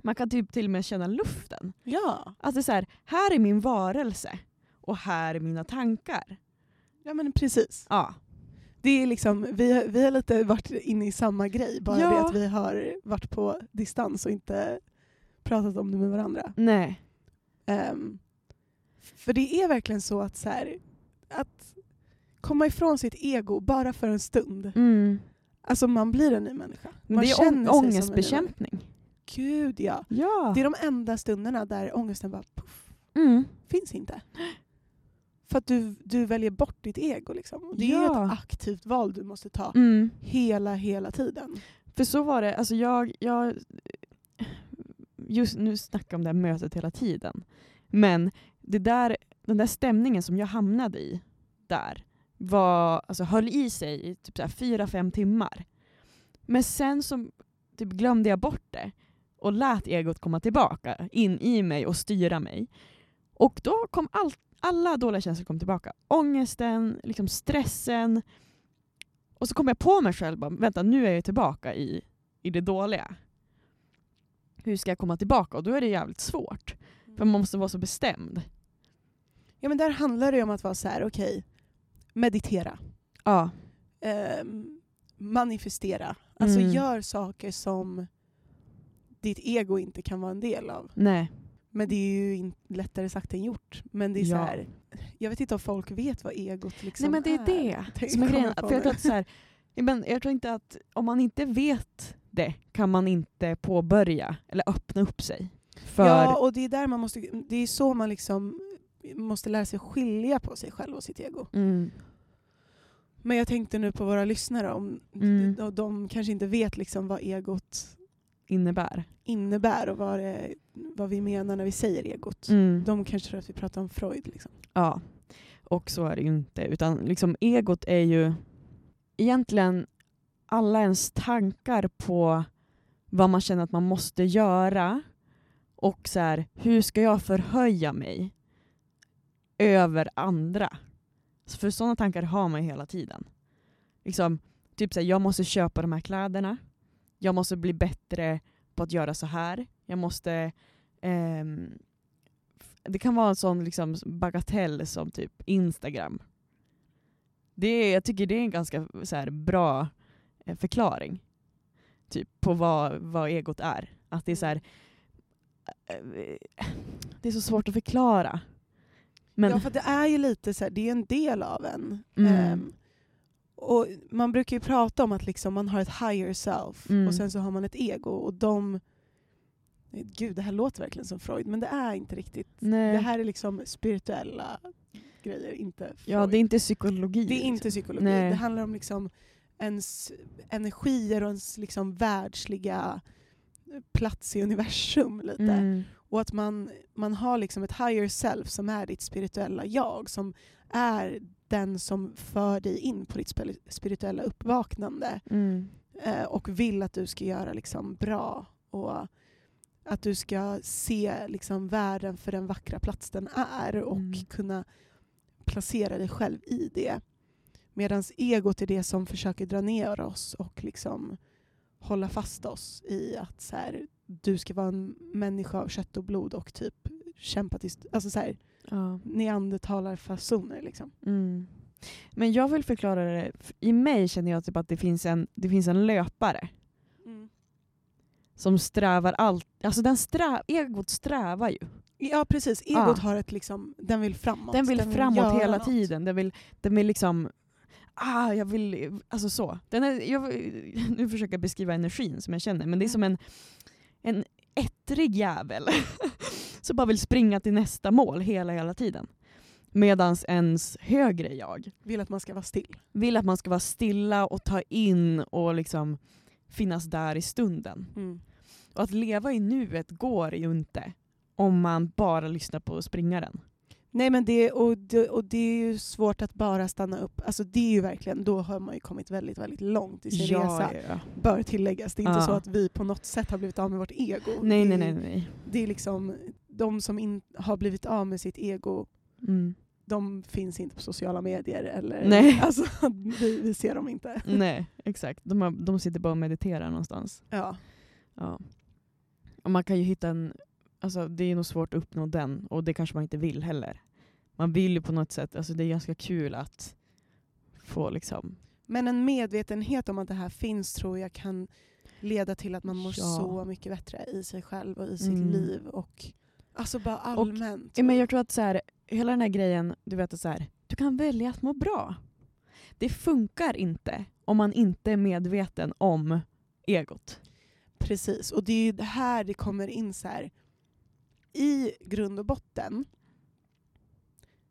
[SPEAKER 2] man kan typ till och med känna luften.
[SPEAKER 1] Ja.
[SPEAKER 2] Är så här, här är min varelse och här är mina tankar.
[SPEAKER 1] ja, men precis.
[SPEAKER 2] Ja.
[SPEAKER 1] Det är liksom, vi, vi har lite varit inne i samma grej, bara
[SPEAKER 2] Ja.
[SPEAKER 1] det att vi har varit på distans och inte pratat om det med varandra.
[SPEAKER 2] Nej.
[SPEAKER 1] Ehm, för det är verkligen så att, så här, att komma ifrån sitt ego bara för en stund.
[SPEAKER 2] Mm.
[SPEAKER 1] Alltså man blir en ny människa. Man
[SPEAKER 2] det är ång- ångestbekämpning.
[SPEAKER 1] Gud ja.
[SPEAKER 2] Ja.
[SPEAKER 1] Det är de enda stunderna där ångesten bara puff,
[SPEAKER 2] Mm.
[SPEAKER 1] finns inte. För att du, du väljer bort ditt ego. Liksom. Det är
[SPEAKER 2] Ja.
[SPEAKER 1] ett aktivt val du måste ta
[SPEAKER 2] Mm.
[SPEAKER 1] hela, hela tiden.
[SPEAKER 2] För så var det, alltså jag, jag just nu snackar om det här mötet hela tiden. Men det där, den där stämningen som jag hamnade i där var, alltså höll i sig i typ fyra, fem timmar. Men sen så typ glömde jag bort det och lät egot komma tillbaka in i mig och styra mig. Och då kom all, alla dåliga känslor kom tillbaka. Ångesten, liksom stressen. Och så kom jag på mig själv, bara, vänta nu är jag tillbaka i, i det dåliga. Hur ska jag komma tillbaka? Och då är det jävligt svårt. För man måste vara så bestämd.
[SPEAKER 1] Ja men där handlar det om att vara så här: okej, meditera.
[SPEAKER 2] Ja.
[SPEAKER 1] Ehm, manifestera. Alltså
[SPEAKER 2] Mm.
[SPEAKER 1] gör saker som ditt ego inte kan vara en del av.
[SPEAKER 2] Nej.
[SPEAKER 1] Men det är ju in- lättare sagt än gjort. Men det är så
[SPEAKER 2] Ja.
[SPEAKER 1] här, jag vet inte om folk vet vad egot liksom
[SPEAKER 2] Nej men det är det
[SPEAKER 1] Tänk-
[SPEAKER 2] som är grejen. För jag, tror att så här, [LAUGHS] men jag tror inte att om man inte vet det kan man inte påbörja eller öppna upp sig. För,
[SPEAKER 1] Ja, och det är där man måste, det är så man liksom måste lära sig skilja på sig själv och sitt ego.
[SPEAKER 2] mm,
[SPEAKER 1] Men jag tänkte nu på våra lyssnare, om
[SPEAKER 2] Mm.
[SPEAKER 1] de, de kanske inte vet liksom vad egot
[SPEAKER 2] innebär.
[SPEAKER 1] innebär och vad, det, vad vi menar när vi säger egot.
[SPEAKER 2] Mm.
[SPEAKER 1] De kanske tror att vi pratar om Freud. Liksom.
[SPEAKER 2] Ja, och så är det ju inte. Utan liksom egot är ju egentligen alla ens tankar på vad man känner att man måste göra och så här, hur ska jag förhöja mig över andra? Så För sådana tankar har man ju hela tiden. Liksom, typ så här, jag måste köpa de här kläderna. Jag måste bli bättre på att göra så här. Jag måste ehm, det kan vara en sån liksom bagatell som typ Instagram. Det jag tycker det är en ganska så här, bra eh, förklaring typ, på vad, vad egot är. Att det är så här, eh, det är så svårt att förklara. Men,
[SPEAKER 1] Ja, för det är ju lite så här, det är en del av en.
[SPEAKER 2] Mm.
[SPEAKER 1] Ehm, och man brukar ju prata om att liksom man har ett higher self
[SPEAKER 2] Mm.
[SPEAKER 1] och sen så har man ett ego. Och de... Gud, det här låter verkligen som Freud, men det är inte riktigt.
[SPEAKER 2] nej,
[SPEAKER 1] Det här är liksom spirituella grejer, inte Freud.
[SPEAKER 2] ja, det är inte psykologi.
[SPEAKER 1] Det är inte
[SPEAKER 2] liksom.
[SPEAKER 1] psykologi.
[SPEAKER 2] Nej.
[SPEAKER 1] Det handlar om liksom ens energier och ens liksom världsliga plats i universum. lite.
[SPEAKER 2] Mm.
[SPEAKER 1] Och att man, man har liksom ett higher self som är ditt spirituella jag. Som är den som för dig in på ditt spirituella uppvaknande.
[SPEAKER 2] Mm.
[SPEAKER 1] Eh, och vill att du ska göra liksom bra. Och att du ska se liksom världen för den vackra plats den är. Och
[SPEAKER 2] Mm.
[SPEAKER 1] kunna placera dig själv i det. Medan egot är det som försöker dra ner oss och liksom hålla fast oss i att så här, du ska vara en människa av kött och blod och typ kämpa tills... Alltså så här,
[SPEAKER 2] Ja.
[SPEAKER 1] neandertalarfasoner liksom.
[SPEAKER 2] Mm. Men jag vill förklara det, i mig känner jag typ att det finns en, det finns en löpare som strävar allt, alltså den strä, egot strävar ju.
[SPEAKER 1] Ja precis, egot
[SPEAKER 2] Ja.
[SPEAKER 1] har ett liksom, den vill framåt.
[SPEAKER 2] Den vill framåt
[SPEAKER 1] göra
[SPEAKER 2] hela
[SPEAKER 1] något.
[SPEAKER 2] tiden. Den vill, den vill liksom, ah jag vill, alltså så. Den är, jag, [LAUGHS] nu försöker jag beskriva energin som jag känner, men det är som en, en ettrig jävel [LAUGHS] som bara vill springa till nästa mål hela, hela tiden. Medans ens högre jag
[SPEAKER 1] Vill att man ska vara still.
[SPEAKER 2] vill att man ska vara stilla och ta in och liksom finnas där i stunden. Och att leva i nuet går ju inte om man bara lyssnar på springaren.
[SPEAKER 1] Nej men det, och det, och det är ju svårt att bara stanna upp. Alltså det är ju verkligen, då har man ju kommit väldigt, väldigt långt i sin resa.
[SPEAKER 2] ja.
[SPEAKER 1] Bör tilläggas. Det är inte
[SPEAKER 2] Ja.
[SPEAKER 1] så att vi på något sätt har blivit av med vårt ego.
[SPEAKER 2] Nej,
[SPEAKER 1] det,
[SPEAKER 2] nej, nej. nej.
[SPEAKER 1] Det är liksom, de som in, har blivit av med sitt ego,
[SPEAKER 2] Mm.
[SPEAKER 1] de finns inte på sociala medier. Eller,
[SPEAKER 2] Nej. [LAUGHS]
[SPEAKER 1] Alltså, vi, vi ser dem inte.
[SPEAKER 2] nej, exakt. De, har, de sitter bara och mediterar någonstans.
[SPEAKER 1] Ja.
[SPEAKER 2] Ja. Och man kan ju hitta en, alltså det är nog svårt att uppnå den och det kanske man inte vill heller. Man vill ju på något sätt, alltså det är ganska kul att få liksom
[SPEAKER 1] Men en medvetenhet om att det här finns tror jag kan leda till att man mår
[SPEAKER 2] Ja.
[SPEAKER 1] så mycket bättre i sig själv och i sitt
[SPEAKER 2] Mm.
[SPEAKER 1] liv. Och Alltså bara allmänt.
[SPEAKER 2] Ja, men jag tror att så här, hela den här grejen, du vet att så här, du kan välja att må bra. Det funkar inte om man inte är medveten om egot.
[SPEAKER 1] Precis, och det är ju det här det kommer in så här. I grund och botten,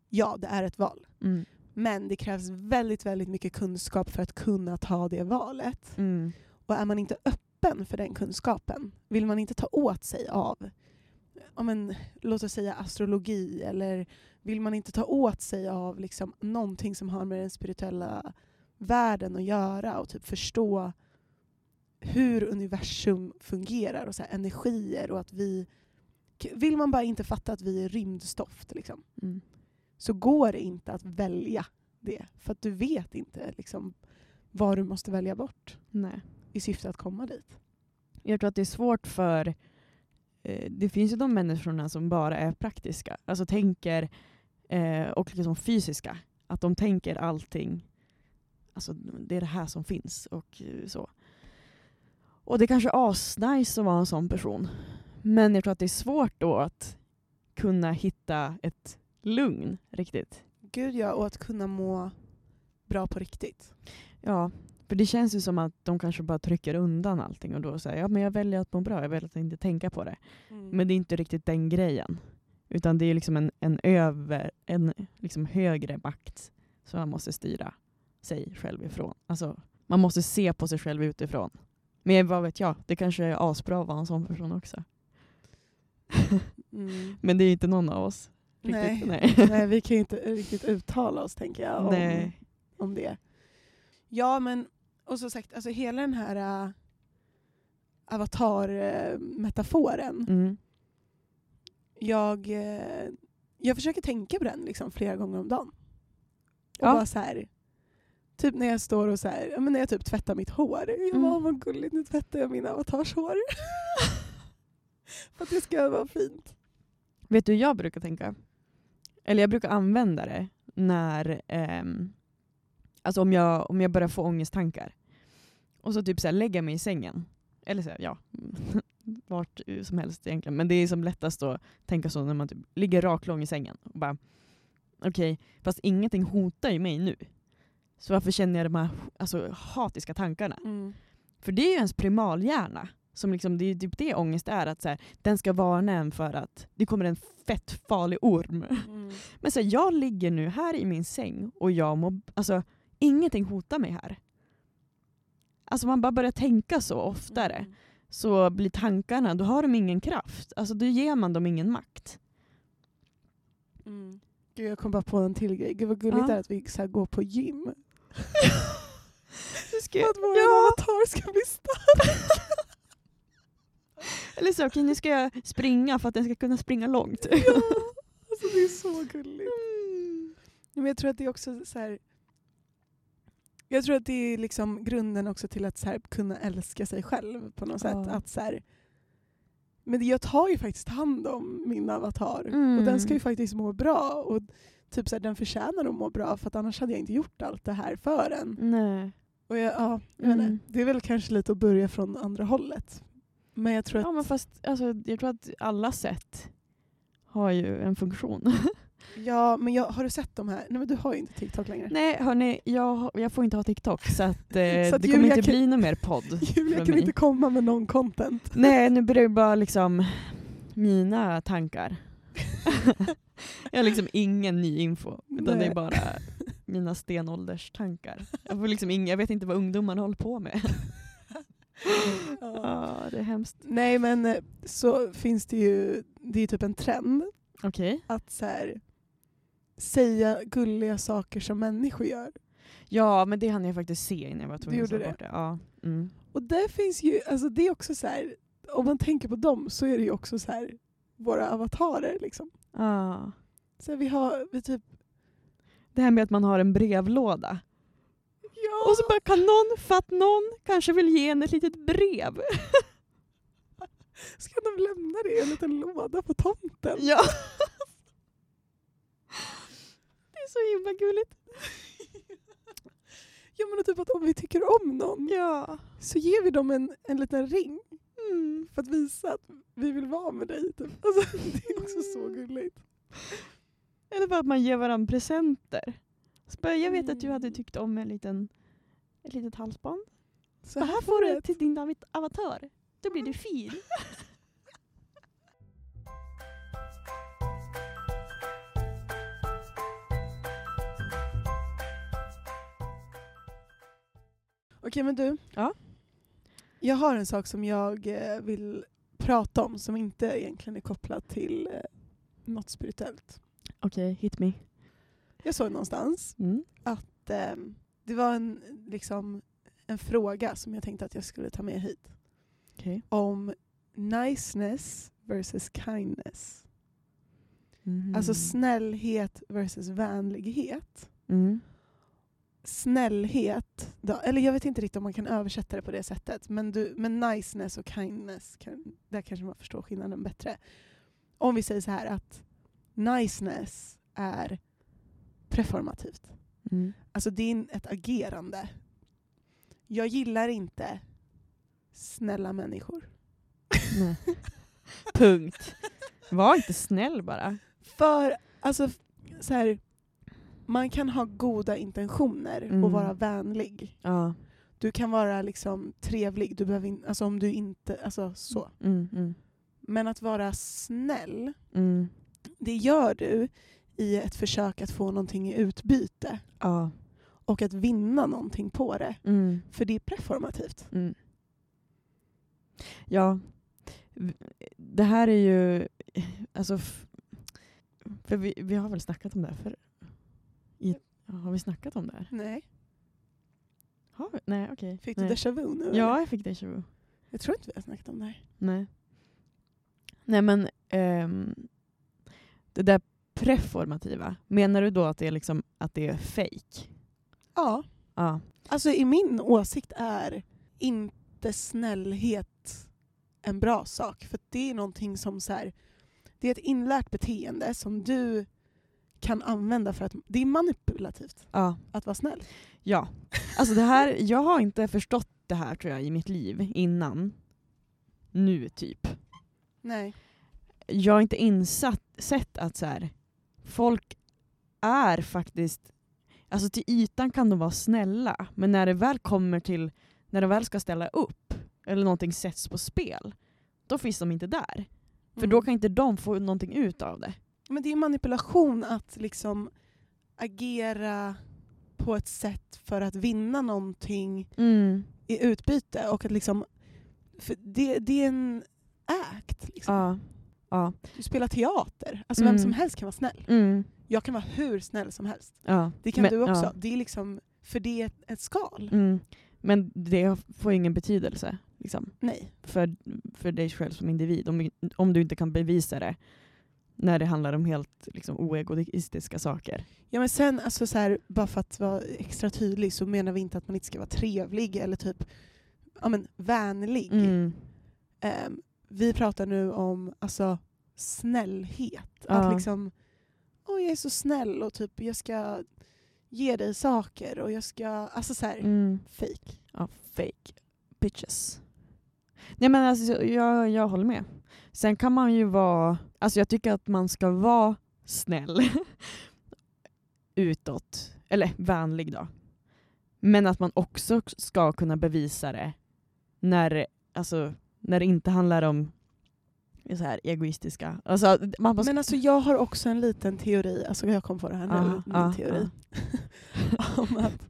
[SPEAKER 1] ja det är ett val.
[SPEAKER 2] Mm.
[SPEAKER 1] Men det krävs väldigt, väldigt mycket kunskap för att kunna ta det valet.
[SPEAKER 2] Mm.
[SPEAKER 1] Och är man inte öppen för den kunskapen, vill man inte ta åt sig av ja, men, låt oss säga astrologi, eller vill man inte ta åt sig av liksom, någonting som har med den spirituella världen att göra och typ förstå hur universum fungerar och så energier och att vi... Vill man bara inte fatta att vi är rymdstoft liksom,
[SPEAKER 2] Mm.
[SPEAKER 1] så går det inte att välja det. För att du vet inte liksom, vad du måste välja bort
[SPEAKER 2] Nej.
[SPEAKER 1] i syfte att komma dit.
[SPEAKER 2] Jag tror att det är svårt för... Eh, det finns ju de människorna som bara är praktiska. Alltså tänker... Eh, och liksom fysiska. Att de tänker allting. Alltså det är det här som finns och så. Och det kanske är asnice att vara en sån person. Men jag tror att det är svårt då att kunna hitta ett lugn riktigt.
[SPEAKER 1] Gud ja, och att kunna må bra på riktigt.
[SPEAKER 2] Ja, för det känns ju som att de kanske bara trycker undan allting och då säger ja men jag väljer att må bra, jag väljer att inte tänka på det. Men det är inte riktigt den grejen. Utan det är liksom en, en, över, en liksom högre makt som man måste styra sig själv ifrån. Alltså, man måste se på sig själv utifrån. Men vad vet jag, det kanske är asbra att vara en sån person också.
[SPEAKER 1] Mm. [LAUGHS]
[SPEAKER 2] Men det är inte någon av oss.
[SPEAKER 1] Nej.
[SPEAKER 2] Riktigt. Nej. [LAUGHS]
[SPEAKER 1] Nej, vi kan ju inte riktigt uttala oss tänker jag om,
[SPEAKER 2] Nej.
[SPEAKER 1] om det. Ja, men och så sagt, alltså hela den här uh, avatar-metaforen.
[SPEAKER 2] Mm.
[SPEAKER 1] Jag, eh, jag försöker tänka på den liksom flera gånger om dagen. Och
[SPEAKER 2] Ja.
[SPEAKER 1] bara så här, typ när jag står och så här, ja, men när jag typ tvättar mitt hår. Jag
[SPEAKER 2] Mm.
[SPEAKER 1] bara, "Åh, vad gulligt, nu tvättar jag min avatars hår. [LAUGHS] För att det ska vara fint.
[SPEAKER 2] Vet du hur jag brukar tänka? Eller jag brukar använda det när ehm, alltså om, jag, om jag börjar få ångesttankar. Och så typ så här, lägger jag mig i sängen. Eller så här, ja, [LAUGHS] vart som helst egentligen. Men det är som lättast att tänka så när man typ ligger raklång i sängen. Och bara, Okej, fast ingenting hotar ju mig nu. Så varför känner jag de här alltså, hatiska tankarna? För det är ju ens primalhjärna. Som liksom, det är typ det ångest är, att så här, den ska varna en för att det kommer en fett farlig orm.
[SPEAKER 1] Mm.
[SPEAKER 2] Men så här, jag ligger nu här i min säng och jag mår, alltså, ingenting hotar mig här. Alltså man bara börjar tänka så oftare
[SPEAKER 1] Mm.
[SPEAKER 2] så blir tankarna, då har de ingen kraft. Alltså då ger man dem ingen makt.
[SPEAKER 1] Mm. Gud, jag kom bara på en till grej. Gud vad gulligt
[SPEAKER 2] Ja.
[SPEAKER 1] det är att vi så här, går på gym. [LAUGHS]
[SPEAKER 2] Du ska,
[SPEAKER 1] att vår
[SPEAKER 2] ja.
[SPEAKER 1] avatar ska bli stark. [LAUGHS]
[SPEAKER 2] Eller så, okej nu ska jag springa för att den ska kunna springa långt.
[SPEAKER 1] ja. Alltså det är så gulligt. Ja, Men jag tror att det är också så här. Jag tror att det är liksom grunden också till att så här, kunna älska sig själv på något sätt. Att så här, men jag tar ju faktiskt hand om min avatar
[SPEAKER 2] Mm.
[SPEAKER 1] och den ska ju faktiskt må bra. Och typ så här, den förtjänar att må bra för att annars hade jag inte gjort allt det här för en.
[SPEAKER 2] Nej.
[SPEAKER 1] Och jag, ja, jag
[SPEAKER 2] Mm.
[SPEAKER 1] inte, det är väl kanske lite att börja från andra hållet. Men jag tror att
[SPEAKER 2] Ja men fast alltså, jag tror att alla sätt har ju en funktion. [LAUGHS]
[SPEAKER 1] Ja, men jag, har du sett de här? Nej men du har ju inte TikTok längre.
[SPEAKER 2] Nej hörni, jag, jag får inte ha TikTok så att, eh, [LAUGHS]
[SPEAKER 1] Så att
[SPEAKER 2] det kommer inte
[SPEAKER 1] kan-
[SPEAKER 2] bli någon mer podd. [LAUGHS]
[SPEAKER 1] Julia kan
[SPEAKER 2] mig.
[SPEAKER 1] inte komma med någon content.
[SPEAKER 2] Nej, nu blir det bara liksom mina tankar. [LAUGHS] jag har liksom ingen ny info, utan det
[SPEAKER 1] Nej.
[SPEAKER 2] är bara mina stenålderstankar. Jag, får liksom ing, jag vet inte vad ungdomarna håller på med. Ja, det är hemskt.
[SPEAKER 1] Nej men eh, så finns det ju, det är typ en trend
[SPEAKER 2] Okej.
[SPEAKER 1] att så här, säga gulliga saker som människor gör.
[SPEAKER 2] Ja, men det hann jag faktiskt se innan jag var tvungen att ta bort det. Ja. Mm.
[SPEAKER 1] Och där finns ju, alltså det är också så här, om man tänker på dem så är det ju också så här våra avatarer liksom.
[SPEAKER 2] Ah.
[SPEAKER 1] Så vi har, vi typ,
[SPEAKER 2] Det här med att man har en brevlåda.
[SPEAKER 1] ja,
[SPEAKER 2] Och så bara kan någon, för att någon kanske vill ge en ett litet brev. [LAUGHS] [LAUGHS]
[SPEAKER 1] ska de lämna det i en liten låda på tomten?
[SPEAKER 2] Ja. [LAUGHS] Det är så himla gulligt.
[SPEAKER 1] Ja men typ att om vi tycker om någon
[SPEAKER 2] Ja.
[SPEAKER 1] så ger vi dem en, en liten ring
[SPEAKER 2] Mm.
[SPEAKER 1] för att visa att vi vill vara med dig. Typ. [LAUGHS] Alltså, det är också så gulligt.
[SPEAKER 2] Eller bara att man ger varandra presenter. Så bara, jag vet att du
[SPEAKER 1] Mm.
[SPEAKER 2] hade tyckt om en liten, ett litet halsband.
[SPEAKER 1] Så
[SPEAKER 2] här får du
[SPEAKER 1] ett.
[SPEAKER 2] till din avatar. Då blir du fin.
[SPEAKER 1] Okej men du.
[SPEAKER 2] Ja?
[SPEAKER 1] Jag har en sak som jag eh, vill prata om som inte egentligen är kopplat till eh, något spirituellt.
[SPEAKER 2] Okej, hit me.
[SPEAKER 1] Jag såg någonstans
[SPEAKER 2] Mm.
[SPEAKER 1] att eh, det var en, liksom, en fråga som jag tänkte att jag skulle ta med hit.
[SPEAKER 2] Okej.
[SPEAKER 1] Om niceness versus kindness.
[SPEAKER 2] Mhm.
[SPEAKER 1] Alltså snällhet versus vänlighet.
[SPEAKER 2] Mm.
[SPEAKER 1] Snällhet, då, eller jag vet inte riktigt om man kan översätta det på det sättet, men, du, men niceness och kindness, kan, där kanske man förstår skillnaden bättre. Om vi säger så här att niceness är preformativt.
[SPEAKER 2] Mm.
[SPEAKER 1] Alltså det är ett agerande. Jag gillar inte snälla människor.
[SPEAKER 2] Nej. Punkt. Var inte snäll bara.
[SPEAKER 1] För alltså, så här, man kan ha goda intentioner
[SPEAKER 2] Mm.
[SPEAKER 1] och vara vänlig.
[SPEAKER 2] Ja.
[SPEAKER 1] Du kan vara liksom trevlig, du behöver in, alltså om du inte, alltså så.
[SPEAKER 2] Mm, mm,
[SPEAKER 1] Men att vara snäll,
[SPEAKER 2] mm.
[SPEAKER 1] det gör du i ett försök att få någonting i utbyte.
[SPEAKER 2] Ja.
[SPEAKER 1] Och att vinna någonting på det.
[SPEAKER 2] Mm.
[SPEAKER 1] För det är preformativt.
[SPEAKER 2] Ja, det här är ju, alltså, för vi, vi har väl snackat om det här för i, Har vi snackat om det här?
[SPEAKER 1] Nej.
[SPEAKER 2] Har vi? Nej, okej.
[SPEAKER 1] Fick du
[SPEAKER 2] Nej.
[SPEAKER 1] déjà vu nu?
[SPEAKER 2] Ja,
[SPEAKER 1] eller?
[SPEAKER 2] jag fick déjà vu.
[SPEAKER 1] Jag tror inte vi har snackat om det här.
[SPEAKER 2] Nej. Nej men, ehm, det där preformativa, menar du då att det är, liksom, att det är fake?
[SPEAKER 1] Ja.
[SPEAKER 2] Ja.
[SPEAKER 1] Alltså i min åsikt är inte snällhet en bra sak. För det är någonting som så här, det är ett inlärt beteende som du kan använda för att det är manipulativt
[SPEAKER 2] Ja.
[SPEAKER 1] att vara snäll.
[SPEAKER 2] Ja. Alltså det här, jag har inte förstått det här tror jag i mitt liv innan. Nu typ.
[SPEAKER 1] Nej.
[SPEAKER 2] Jag har inte insatt, sett att så här, folk är faktiskt, alltså till ytan kan de vara snälla, men när det väl kommer till, när de väl ska ställa upp, eller någonting sätts på spel, då finns de inte där. För
[SPEAKER 1] Mm.
[SPEAKER 2] då kan inte de få någonting ut av det.
[SPEAKER 1] Men det är manipulation att liksom agera på ett sätt för att vinna någonting i utbyte. Och att liksom, för det, det är en act. Liksom.
[SPEAKER 2] Ja. Ja.
[SPEAKER 1] Du spelar teater. Alltså
[SPEAKER 2] Mm.
[SPEAKER 1] vem som helst kan vara snäll.
[SPEAKER 2] Mm.
[SPEAKER 1] Jag kan vara hur snäll som helst.
[SPEAKER 2] ja.
[SPEAKER 1] Det kan
[SPEAKER 2] Men-
[SPEAKER 1] du också. Det är liksom, för det är ett, ett skal.
[SPEAKER 2] Mm. Men det får ingen betydelse liksom,
[SPEAKER 1] Nej.
[SPEAKER 2] för, för dig själv som individ om, om du inte kan bevisa det när det handlar om helt liksom, oegoistiska saker.
[SPEAKER 1] Ja, men sen, alltså så här, bara för att vara extra tydlig så menar vi inte att man inte ska vara trevlig eller typ ja, men, vänlig.
[SPEAKER 2] Mm.
[SPEAKER 1] Ehm, vi pratar nu om alltså, snällhet.
[SPEAKER 2] Ja.
[SPEAKER 1] Att liksom, åh jag är så snäll och typ jag ska ge dig saker och jag ska, alltså så här,
[SPEAKER 2] Mm.
[SPEAKER 1] fake.
[SPEAKER 2] Ja, fake bitches. Nej men alltså, jag, jag håller med. Sen kan man ju vara, alltså jag tycker att man ska vara snäll [LAUGHS] utåt, eller vänlig då. Men att man också ska kunna bevisa det när, alltså, när det inte handlar om så här egoistiska. Alltså, man bara,
[SPEAKER 1] Men alltså jag har också en liten teori, alltså jag kom på det här nu,
[SPEAKER 2] Ja,
[SPEAKER 1] min
[SPEAKER 2] ja,
[SPEAKER 1] teori. [LAUGHS] om att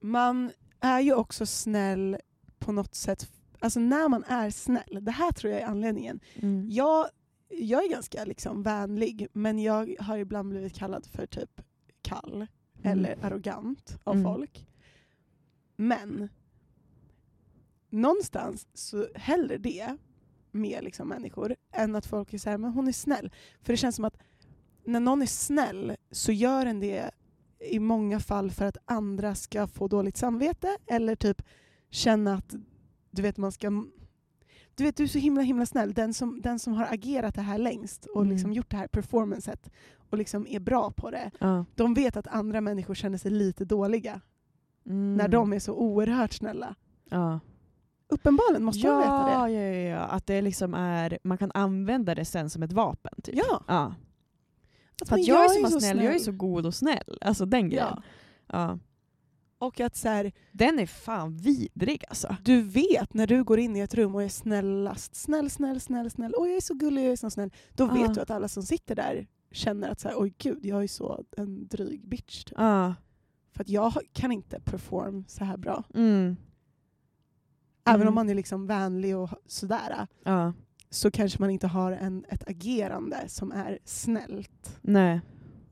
[SPEAKER 1] man är ju också snäll på något sätt, alltså när man är snäll, det här tror jag är anledningen.
[SPEAKER 2] mm.
[SPEAKER 1] Jag, jag är ganska liksom vänlig men jag har ibland blivit kallad för typ kall eller arrogant av
[SPEAKER 2] Mm.
[SPEAKER 1] folk. Men någonstans så hellre det med liksom människor än att folk är såhär, men hon är snäll. För det känns som att när någon är snäll så gör en det i många fall för att andra ska få dåligt samvete eller typ känna att du vet man ska du vet du är så himla himla snäll, den som, den som har agerat det här längst och
[SPEAKER 2] Mm.
[SPEAKER 1] liksom gjort det här performancet och liksom är bra på det,
[SPEAKER 2] Ja.
[SPEAKER 1] de vet att andra människor känner sig lite dåliga
[SPEAKER 2] Mm.
[SPEAKER 1] när de är så oerhört snälla.
[SPEAKER 2] Ja.
[SPEAKER 1] Uppenbarligen måste man veta
[SPEAKER 2] Ja,
[SPEAKER 1] det.
[SPEAKER 2] ja, ja, ja, att det liksom är, man kan använda det sen som ett vapen. Typ.
[SPEAKER 1] Ja,
[SPEAKER 2] Ja.
[SPEAKER 1] att
[SPEAKER 2] att jag, är så, snäll, jag är så god och snäll. Alltså den grejen.
[SPEAKER 1] Ja. Och att så här,
[SPEAKER 2] Den är fan vidrig alltså.
[SPEAKER 1] du vet när du går in i ett rum och är snällast, snäll, snäll, snäll, snäll, oj jag är så gullig, jag är så snäll. Då vet du att alla som sitter där känner att så här, oj gud, jag är så en dryg bitch. Typ.
[SPEAKER 2] Ja.
[SPEAKER 1] För att jag kan inte perform så här bra.
[SPEAKER 2] Mm.
[SPEAKER 1] Även
[SPEAKER 2] Mm.
[SPEAKER 1] om man är liksom vänlig och sådär
[SPEAKER 2] Ja.
[SPEAKER 1] så kanske man inte har en, ett agerande som är snällt.
[SPEAKER 2] Nej.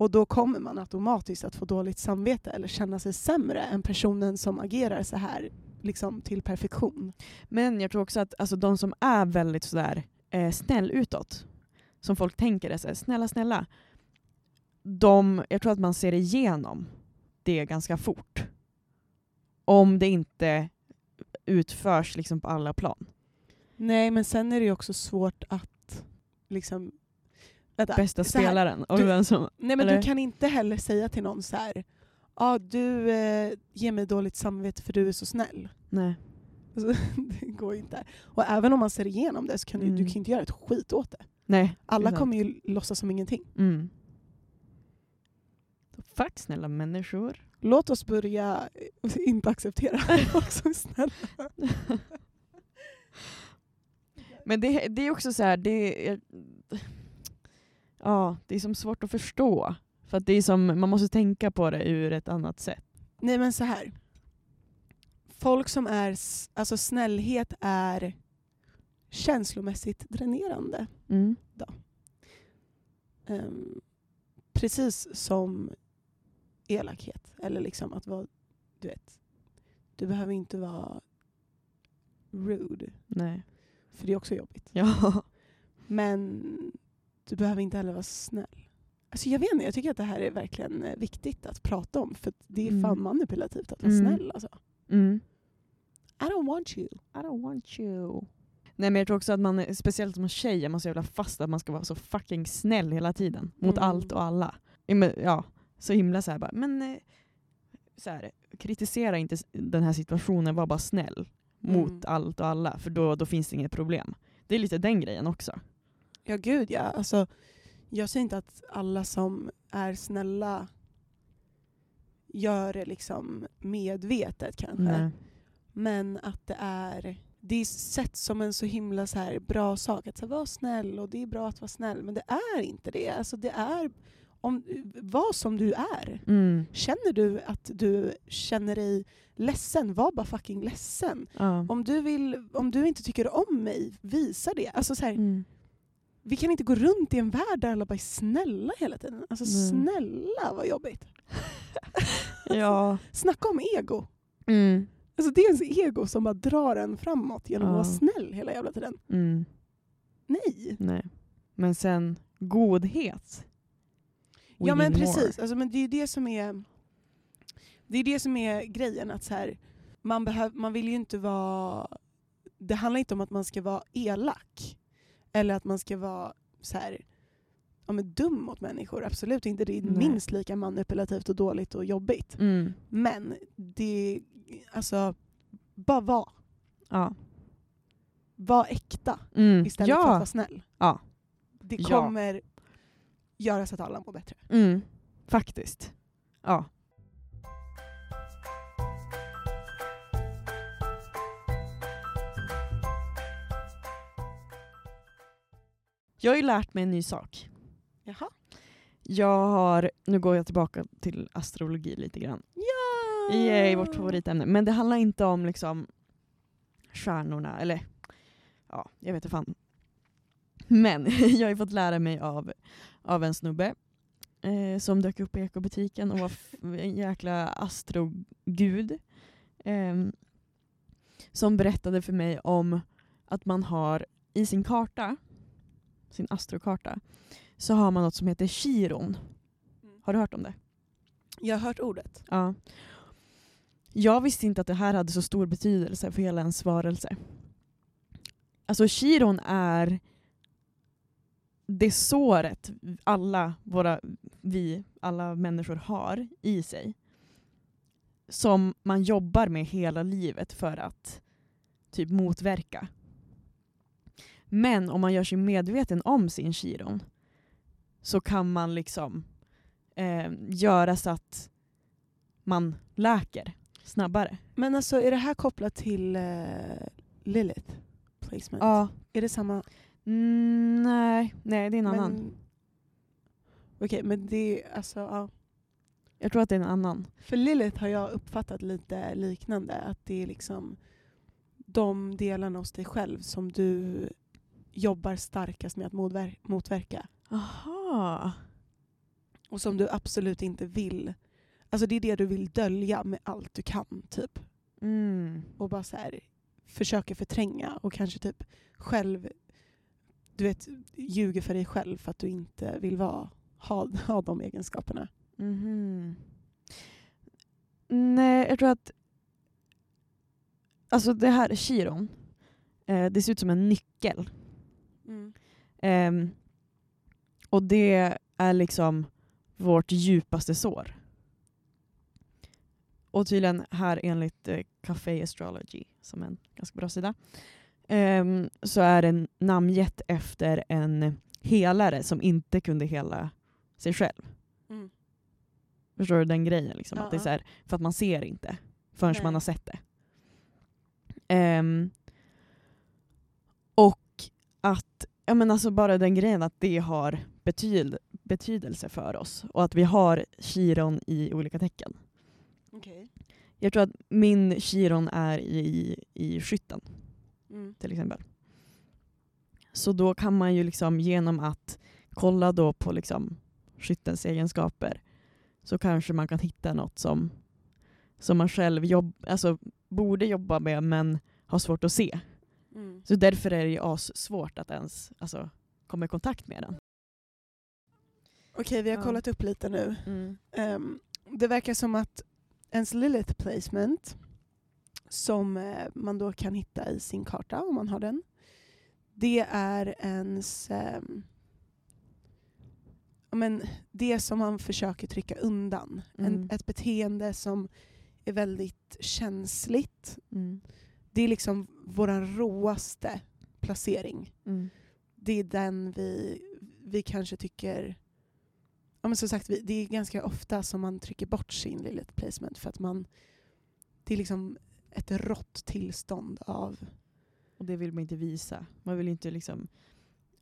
[SPEAKER 1] Och då kommer man automatiskt att få dåligt samvete eller känna sig sämre än personen som agerar så här liksom till perfektion.
[SPEAKER 2] Men jag tror också att alltså, de som är väldigt sådär eh, snäll utåt, som folk tänker är såhär, snälla snälla, de, jag tror att man ser igenom det ganska fort. Om det inte utförs liksom på alla plan.
[SPEAKER 1] Nej, men sen är det ju också svårt att liksom... Vänta,
[SPEAKER 2] Bästa spelaren. Och
[SPEAKER 1] du-
[SPEAKER 2] som,
[SPEAKER 1] Nej men
[SPEAKER 2] Eller?
[SPEAKER 1] du kan inte heller säga till någon så här. Ja, du eh, ger mig dåligt samvete för du är så snäll.
[SPEAKER 2] nej.
[SPEAKER 1] Alltså, [LAUGHS] det går ju inte. Och även om man ser igenom det så kan du,
[SPEAKER 2] Mm.
[SPEAKER 1] du kan ju inte göra ett skit åt det.
[SPEAKER 2] nej.
[SPEAKER 1] Alla
[SPEAKER 2] sant.
[SPEAKER 1] kommer ju låtsas som ingenting.
[SPEAKER 2] Mm. Fuck snälla människor.
[SPEAKER 1] Låt oss börja eh, [LAUGHS] inte acceptera [LAUGHS] folk som är snälla.
[SPEAKER 2] Men det, det är också så här, det ja, det är som svårt att förstå. För att det är som, man måste tänka på det ur ett annat sätt.
[SPEAKER 1] Nej men så här. Folk som är, alltså snällhet är känslomässigt dränerande.
[SPEAKER 2] Mm.
[SPEAKER 1] Ehm, precis som elakhet. Eller liksom att vara, du vet, du behöver inte vara rude.
[SPEAKER 2] Nej.
[SPEAKER 1] För det är också jobbigt.
[SPEAKER 2] Ja.
[SPEAKER 1] Men du behöver inte heller vara snäll. Alltså jag vet inte, jag tycker att det här är verkligen eh, viktigt att prata om. För det är fan
[SPEAKER 2] Mm.
[SPEAKER 1] manipulativt att vara
[SPEAKER 2] Mm.
[SPEAKER 1] snäll. Alltså.
[SPEAKER 2] Mm.
[SPEAKER 1] I don't want you.
[SPEAKER 2] I don't want you. Nej men jag tror också att man, speciellt som tjej, är man så jävla fast att man ska vara så fucking snäll hela tiden. Mot
[SPEAKER 1] Mm.
[SPEAKER 2] allt och alla. Ja, så himla så här bara, men eh, så här, kritisera inte den här situationen, var bara snäll mot
[SPEAKER 1] Mm.
[SPEAKER 2] allt och alla, för då, då finns det inget problem. Det är lite den grejen också.
[SPEAKER 1] Ja gud ja. Alltså, jag säger inte att alla som är snälla gör det liksom medvetet kanske.
[SPEAKER 2] Nej.
[SPEAKER 1] Men att det är det är sett som en så himla så här bra sak. Att så här, vara snäll och det är bra att vara snäll. Men det är inte det. Alltså det är, om, var som du är.
[SPEAKER 2] Mm.
[SPEAKER 1] Känner du att du känner dig ledsen, var bara fucking ledsen.
[SPEAKER 2] Ja.
[SPEAKER 1] Om du, vill, om du inte tycker om mig, visa det. Alltså så här,
[SPEAKER 2] Mm.
[SPEAKER 1] Vi kan inte gå runt i en värld där alla bara är snälla hela tiden. Alltså
[SPEAKER 2] Nej.
[SPEAKER 1] snälla vad jobbigt. [LAUGHS]
[SPEAKER 2] Ja.
[SPEAKER 1] Snacka om ego.
[SPEAKER 2] Mm.
[SPEAKER 1] Alltså det är ens ego som bara drar en framåt genom
[SPEAKER 2] Ja.
[SPEAKER 1] att vara snäll hela jävla tiden.
[SPEAKER 2] Mm.
[SPEAKER 1] Nej.
[SPEAKER 2] Nej. Men sen godhet. We
[SPEAKER 1] ja men precis,
[SPEAKER 2] more.
[SPEAKER 1] alltså, men det är det som är det är det som är grejen. Att så här, man, behöv, man vill ju inte vara... Det handlar inte om att man ska vara elak. Eller att man ska vara så här, ja, men dum mot människor. Absolut inte. Det är
[SPEAKER 2] Nej.
[SPEAKER 1] minst lika manipulativt och dåligt och jobbigt.
[SPEAKER 2] Mm.
[SPEAKER 1] Men det... Alltså, bara var.
[SPEAKER 2] Ja.
[SPEAKER 1] Var äkta
[SPEAKER 2] Mm.
[SPEAKER 1] istället för att
[SPEAKER 2] ja.
[SPEAKER 1] vara snäll.
[SPEAKER 2] Ja.
[SPEAKER 1] Det
[SPEAKER 2] Ja.
[SPEAKER 1] kommer göra så att alla mår bättre.
[SPEAKER 2] Mm. Faktiskt. Ja. Jag har ju lärt mig en ny sak.
[SPEAKER 1] Jaha.
[SPEAKER 2] Jag har, nu går jag tillbaka till astrologi lite grann.
[SPEAKER 1] Ja!
[SPEAKER 2] Yay, vårt favoritämne. Men det handlar inte om liksom stjärnorna, eller ja, jag vet inte fan. Men [LAUGHS] jag har ju fått lära mig av, av en snubbe eh, som dök upp i ekobutiken och var en jäkla astrogud. ehm, som berättade för mig om att man har i sin karta, sin astrokarta, så har man något som heter chiron.
[SPEAKER 1] Mm.
[SPEAKER 2] Har du hört om det?
[SPEAKER 1] Jag har hört ordet.
[SPEAKER 2] Ja. Jag visste inte att det här hade så stor betydelse för hela ens varelse. Alltså chiron är det såret alla våra, vi, alla människor har i sig. Som man jobbar med hela livet för att typ motverka. Men om man gör sig medveten om sin chiron så kan man liksom eh, göra så att man läker snabbare.
[SPEAKER 1] Men alltså är det här kopplat till uh, Lilith placement?
[SPEAKER 2] Ja.
[SPEAKER 1] Är det samma?
[SPEAKER 2] Mm, nej, nej, det är en annan.
[SPEAKER 1] Men... Okej, men det är alltså, ja.
[SPEAKER 2] Jag tror att det är en annan.
[SPEAKER 1] För Lilith har jag uppfattat lite liknande. Att det är liksom de delarna hos dig själv som du jobbar starkast med att motver- motverka.
[SPEAKER 2] Aha.
[SPEAKER 1] Och som du absolut inte vill. Alltså det är det du vill dölja med allt du kan. typ.
[SPEAKER 2] Mm.
[SPEAKER 1] Och bara så här, försöker förtränga och kanske typ själv du vet, ljuger för dig själv för att du inte vill vara, ha, ha de egenskaperna.
[SPEAKER 2] Mhm. Nej, jag tror att Alltså det här chiron, eh, det ser ut som en nyckel. Ehm, och det är liksom vårt djupaste sår. Och tydligen här enligt eh, Café Astrology, som är en ganska bra sida, ehm, så är den namngett efter en helare som inte kunde hela sig själv.
[SPEAKER 1] Mm.
[SPEAKER 2] Förstår du den grejen? Liksom?
[SPEAKER 1] Ja,
[SPEAKER 2] att det är här, för att man ser inte förrän
[SPEAKER 1] Nej.
[SPEAKER 2] man har sett det. Och att, ja men alltså bara den grejen att det har betyd, betydelse för oss och att vi har chiron i olika tecken.
[SPEAKER 1] Okej.
[SPEAKER 2] Jag tror att min chiron är i, i skytten
[SPEAKER 1] Mm.
[SPEAKER 2] till exempel. Så då kan man ju liksom genom att kolla då på liksom skyttens egenskaper så kanske man kan hitta något som, som man själv jobb, alltså, borde jobba med men har svårt att se.
[SPEAKER 1] Mm.
[SPEAKER 2] Så därför är det ju svårt att ens alltså, komma i kontakt med den.
[SPEAKER 1] Okej, vi har
[SPEAKER 2] Ja.
[SPEAKER 1] kollat upp lite nu. Ehm, det verkar som att ens Lilith placement som eh, man då kan hitta i sin karta om man har den. Det är ens ja, men det som man försöker trycka undan.
[SPEAKER 2] Mm.
[SPEAKER 1] En, ett beteende som är väldigt känsligt.
[SPEAKER 2] Mm.
[SPEAKER 1] Det är liksom vår råaste placering.
[SPEAKER 2] Mm.
[SPEAKER 1] det är den vi, vi kanske tycker... Ja, men som sagt, vi, det är ganska ofta som man trycker bort sin Lilith placement för att man... Det är liksom ett rått tillstånd av...
[SPEAKER 2] Och det vill man inte visa. Man vill inte liksom,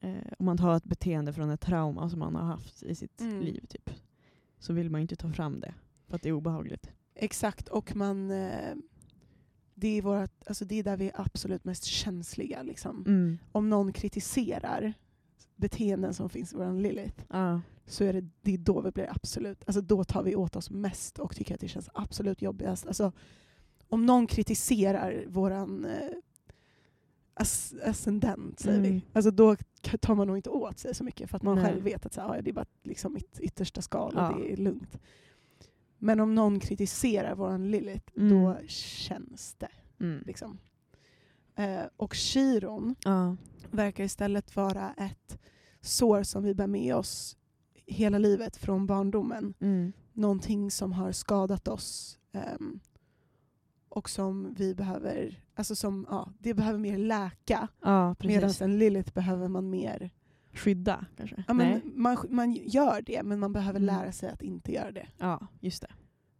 [SPEAKER 2] eh, om man har ett beteende från ett trauma som man har haft i sitt
[SPEAKER 1] Mm.
[SPEAKER 2] liv typ, så vill man inte ta fram det för att det är obehagligt.
[SPEAKER 1] Exakt, och man... Eh, det, är vårat, alltså det är där vi är absolut mest känsliga. Liksom.
[SPEAKER 2] Mm.
[SPEAKER 1] Om någon kritiserar beteenden som finns i vår Lilith
[SPEAKER 2] Ja.
[SPEAKER 1] så är det, det är då vi blir absolut, alltså då tar vi åt oss mest och tycker att det känns absolut jobbigast. Alltså, om någon kritiserar våran eh, as, ascendent, säger
[SPEAKER 2] Mm.
[SPEAKER 1] vi, alltså då tar man nog inte åt sig så mycket för att man
[SPEAKER 2] Nej.
[SPEAKER 1] själv vet att så här, "Ja, det är bara liksom mitt yttersta skal och
[SPEAKER 2] Ja.
[SPEAKER 1] det är lugnt. Men om någon kritiserar våran Lilith,
[SPEAKER 2] Mm.
[SPEAKER 1] då känns det.
[SPEAKER 2] Mm.
[SPEAKER 1] Liksom. Eh, och Chiron
[SPEAKER 2] Ja.
[SPEAKER 1] verkar istället vara ett sår som vi bär med oss hela livet från barndomen.
[SPEAKER 2] Mm.
[SPEAKER 1] Någonting som har skadat oss ehm, och som vi behöver, alltså som, ja, det behöver mer läka.
[SPEAKER 2] ja,
[SPEAKER 1] Medan en Lilith behöver man mer,
[SPEAKER 2] Skydda kanske?
[SPEAKER 1] ja,
[SPEAKER 2] Nej.
[SPEAKER 1] men man, man gör det men man behöver
[SPEAKER 2] Mm.
[SPEAKER 1] lära sig att inte göra det.
[SPEAKER 2] Ja, just det.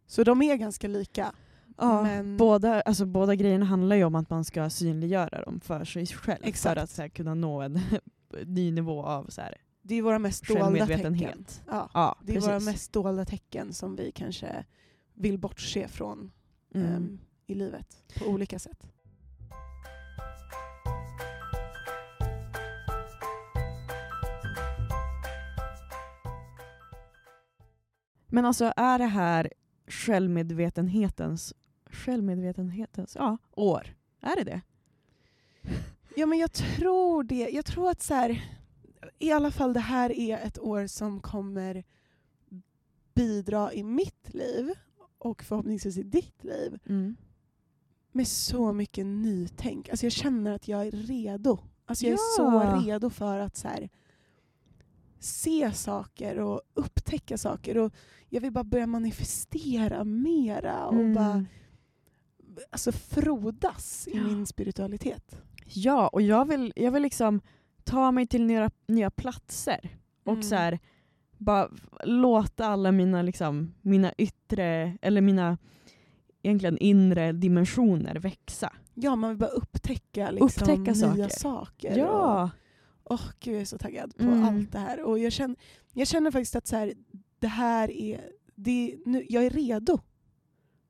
[SPEAKER 1] Så de är ganska lika.
[SPEAKER 2] Ja,
[SPEAKER 1] Men-
[SPEAKER 2] båda, alltså, båda grejerna handlar ju om att man ska synliggöra dem för sig själv.
[SPEAKER 1] Exakt.
[SPEAKER 2] För att så här, kunna nå en [LAUGHS] ny nivå av så här,
[SPEAKER 1] Det är våra mest dolda tecken. Ja,
[SPEAKER 2] Ja,
[SPEAKER 1] det är
[SPEAKER 2] precis.
[SPEAKER 1] våra mest dolda tecken som vi kanske vill bortse från
[SPEAKER 2] Mm.
[SPEAKER 1] ehm, i livet på olika sätt.
[SPEAKER 2] Men alltså är det här självmedvetenhetens, självmedvetenhetens ja, år? Är det det? [LAUGHS]
[SPEAKER 1] Ja men jag tror det. Jag tror att så här, i alla fall det här är ett år som kommer bidra i mitt liv och förhoppningsvis i ditt liv med så mycket nytänk. Alltså jag känner att jag är redo. Alltså jag är
[SPEAKER 2] Ja.
[SPEAKER 1] så redo för att så här, se saker och upptäcka saker. Och jag vill bara börja manifestera mera och
[SPEAKER 2] Mm.
[SPEAKER 1] bara alltså, frodas i
[SPEAKER 2] Ja.
[SPEAKER 1] min spiritualitet.
[SPEAKER 2] Ja, och jag vill, jag vill liksom ta mig till nya, nya platser och
[SPEAKER 1] Mm.
[SPEAKER 2] så här, bara låta alla mina, liksom, mina yttre, eller mina egentligen inre dimensioner växa.
[SPEAKER 1] Ja, man vill bara upptäcka, liksom,
[SPEAKER 2] Upptäcka
[SPEAKER 1] nya
[SPEAKER 2] saker.
[SPEAKER 1] saker.
[SPEAKER 2] Ja!
[SPEAKER 1] Åh, gud, jag är så taggad på
[SPEAKER 2] Mm.
[SPEAKER 1] allt det här. Och jag känner, jag känner faktiskt att så här, det här är... Det, nu, jag är redo.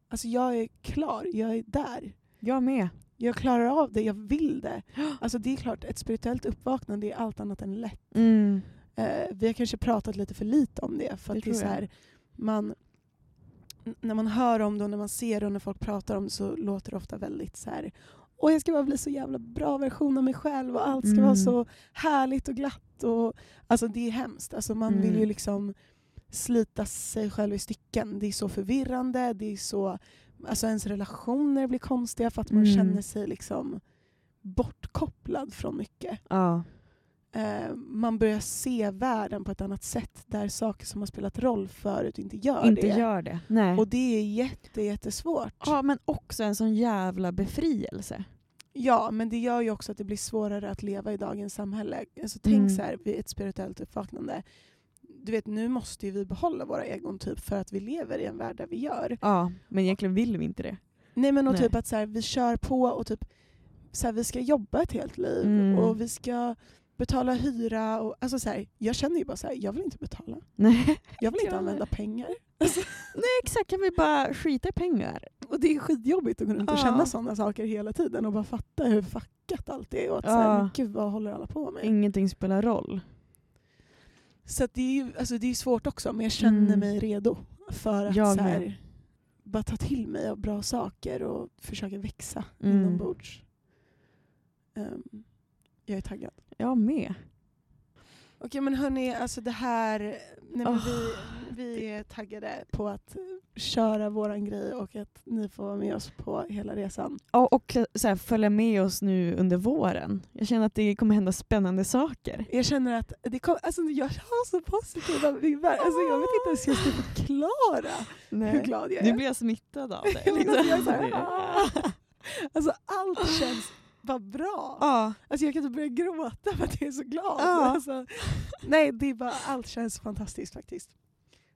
[SPEAKER 1] Alltså jag är klar, jag är där.
[SPEAKER 2] Jag med.
[SPEAKER 1] Jag klarar av det, jag vill det. Alltså det är klart, ett spirituellt uppvaknande är allt annat än lätt.
[SPEAKER 2] Mm.
[SPEAKER 1] Eh, vi har kanske pratat lite för lite om det. För
[SPEAKER 2] Det
[SPEAKER 1] det är så här, man, när man hör om det och när man ser det och när folk pratar om det så låter det ofta väldigt så här. Och jag ska bara bli så jävla bra version av mig själv och allt ska
[SPEAKER 2] Mm.
[SPEAKER 1] vara så härligt och glatt. Och, alltså det är hemskt. Alltså man vill ju
[SPEAKER 2] Mm.
[SPEAKER 1] liksom slita sig själv i stycken. Det är så förvirrande, det är så... Alltså ens relationer blir konstiga för att man
[SPEAKER 2] Mm.
[SPEAKER 1] känner sig liksom bortkopplad från mycket.
[SPEAKER 2] Ja.
[SPEAKER 1] Eh, man börjar se världen på ett annat sätt där saker som har spelat roll förut inte gör
[SPEAKER 2] Inte
[SPEAKER 1] det.
[SPEAKER 2] gör det. Nej.
[SPEAKER 1] Och det är jätte, jättesvårt.
[SPEAKER 2] ja, men också en sån jävla befrielse.
[SPEAKER 1] Ja, men det gör ju också att det blir svårare att leva i dagens samhälle. Alltså, tänk
[SPEAKER 2] Mm.
[SPEAKER 1] så här, vid ett spirituellt uppvaknande. Du vet, nu måste ju vi behålla våra egon typ för att vi lever i en värld där vi gör.
[SPEAKER 2] Ja, men egentligen vill vi inte det.
[SPEAKER 1] Nej men och
[SPEAKER 2] Nej.
[SPEAKER 1] typ att så här, vi kör på och typ så här, vi ska jobba ett helt liv
[SPEAKER 2] Mm.
[SPEAKER 1] och vi ska betala hyra. Och, alltså så här, jag känner ju bara så här, jag vill inte betala.
[SPEAKER 2] Nej.
[SPEAKER 1] Jag vill inte använda pengar. [LAUGHS]
[SPEAKER 2] Nej exakt, kan vi bara skita i pengar?
[SPEAKER 1] Och det är skitjobbigt att runt och
[SPEAKER 2] Ja.
[SPEAKER 1] känna sådana saker hela tiden och bara fatta hur fuckat allt är och att så
[SPEAKER 2] Ja.
[SPEAKER 1] här, gud vad håller alla på med?
[SPEAKER 2] Ingenting spelar roll.
[SPEAKER 1] Så att det är ju alltså det är svårt också men jag känner
[SPEAKER 2] Mm.
[SPEAKER 1] mig redo för att
[SPEAKER 2] Jag
[SPEAKER 1] så här, bara ta till mig av bra saker och försöka växa
[SPEAKER 2] Mm.
[SPEAKER 1] inombords. Ehm, jag är taggad.
[SPEAKER 2] Jag med.
[SPEAKER 1] Okej men hörni, alltså det här, nej,
[SPEAKER 2] Åh.
[SPEAKER 1] vi, vi är taggade på att köra våran grej och att ni får vara med oss på hela resan.
[SPEAKER 2] Ja, och så här, följa med oss nu under våren. Jag känner att det kommer hända spännande saker.
[SPEAKER 1] Jag känner att det kom, alltså jag har så positiva. Alltså jag vet inte ens hur jag ska förklara hur glad jag är.
[SPEAKER 2] Nu blir jag smittad av [LAUGHS] [LAUGHS] det.
[SPEAKER 1] "Ah." alltså allt känns bara bra.
[SPEAKER 2] Ja,
[SPEAKER 1] Alltså jag kan inte börja gråta för att jag är så glad.
[SPEAKER 2] Ja.
[SPEAKER 1] Alltså, nej, det är bara, allt känns fantastiskt faktiskt.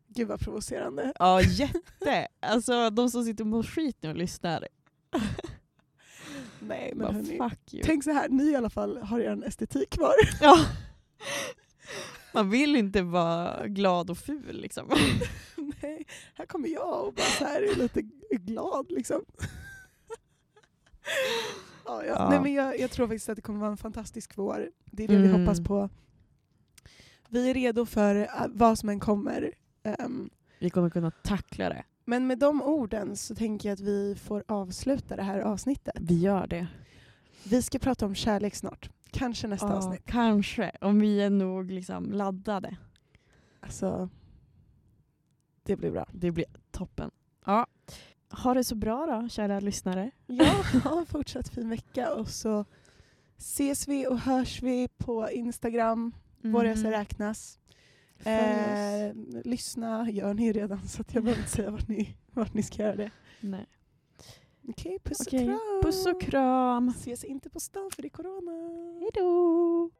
[SPEAKER 1] Gud vad provocerande.
[SPEAKER 2] ja, jätte. Alltså de som sitter på skit nu och lyssnar. [LAUGHS]
[SPEAKER 1] Nej men
[SPEAKER 2] Bara,
[SPEAKER 1] hörni. Tänk så här, ni i alla fall har er estetik kvar. [LAUGHS]
[SPEAKER 2] Ja. Man vill inte vara glad och ful liksom. [LAUGHS]
[SPEAKER 1] Nej, här kommer jag och bara så här är lite glad liksom. Ja, ja.
[SPEAKER 2] Ja.
[SPEAKER 1] Nej, men jag, jag tror faktiskt att det kommer vara en fantastisk vår. Det är det vi
[SPEAKER 2] Mm.
[SPEAKER 1] hoppas på. Vi är redo för äh, vad som än kommer. Ehm,
[SPEAKER 2] Vi kommer kunna tackla det.
[SPEAKER 1] men med de orden så tänker jag att vi får avsluta det här avsnittet.
[SPEAKER 2] Vi gör det.
[SPEAKER 1] Vi ska prata om kärlek snart. Kanske nästa
[SPEAKER 2] Ja,
[SPEAKER 1] avsnitt.
[SPEAKER 2] kanske. Om vi är nog liksom laddade.
[SPEAKER 1] Alltså, det blir bra.
[SPEAKER 2] Det blir toppen. Ja. Ha det så bra då, kära lyssnare.
[SPEAKER 1] Ja, [LAUGHS] ha en fortsatt fin vecka och så ses vi och hörs vi på Instagram. Vår resa räknas. Eh, lyssna gör ni redan så att jag behöver inte säga vart ni, vart ni ska göra det.
[SPEAKER 2] Nej.
[SPEAKER 1] Okej, puss
[SPEAKER 2] Okej,
[SPEAKER 1] och kram.
[SPEAKER 2] Puss och kram.
[SPEAKER 1] Ses inte på stan för det är corona.
[SPEAKER 2] Hejdå!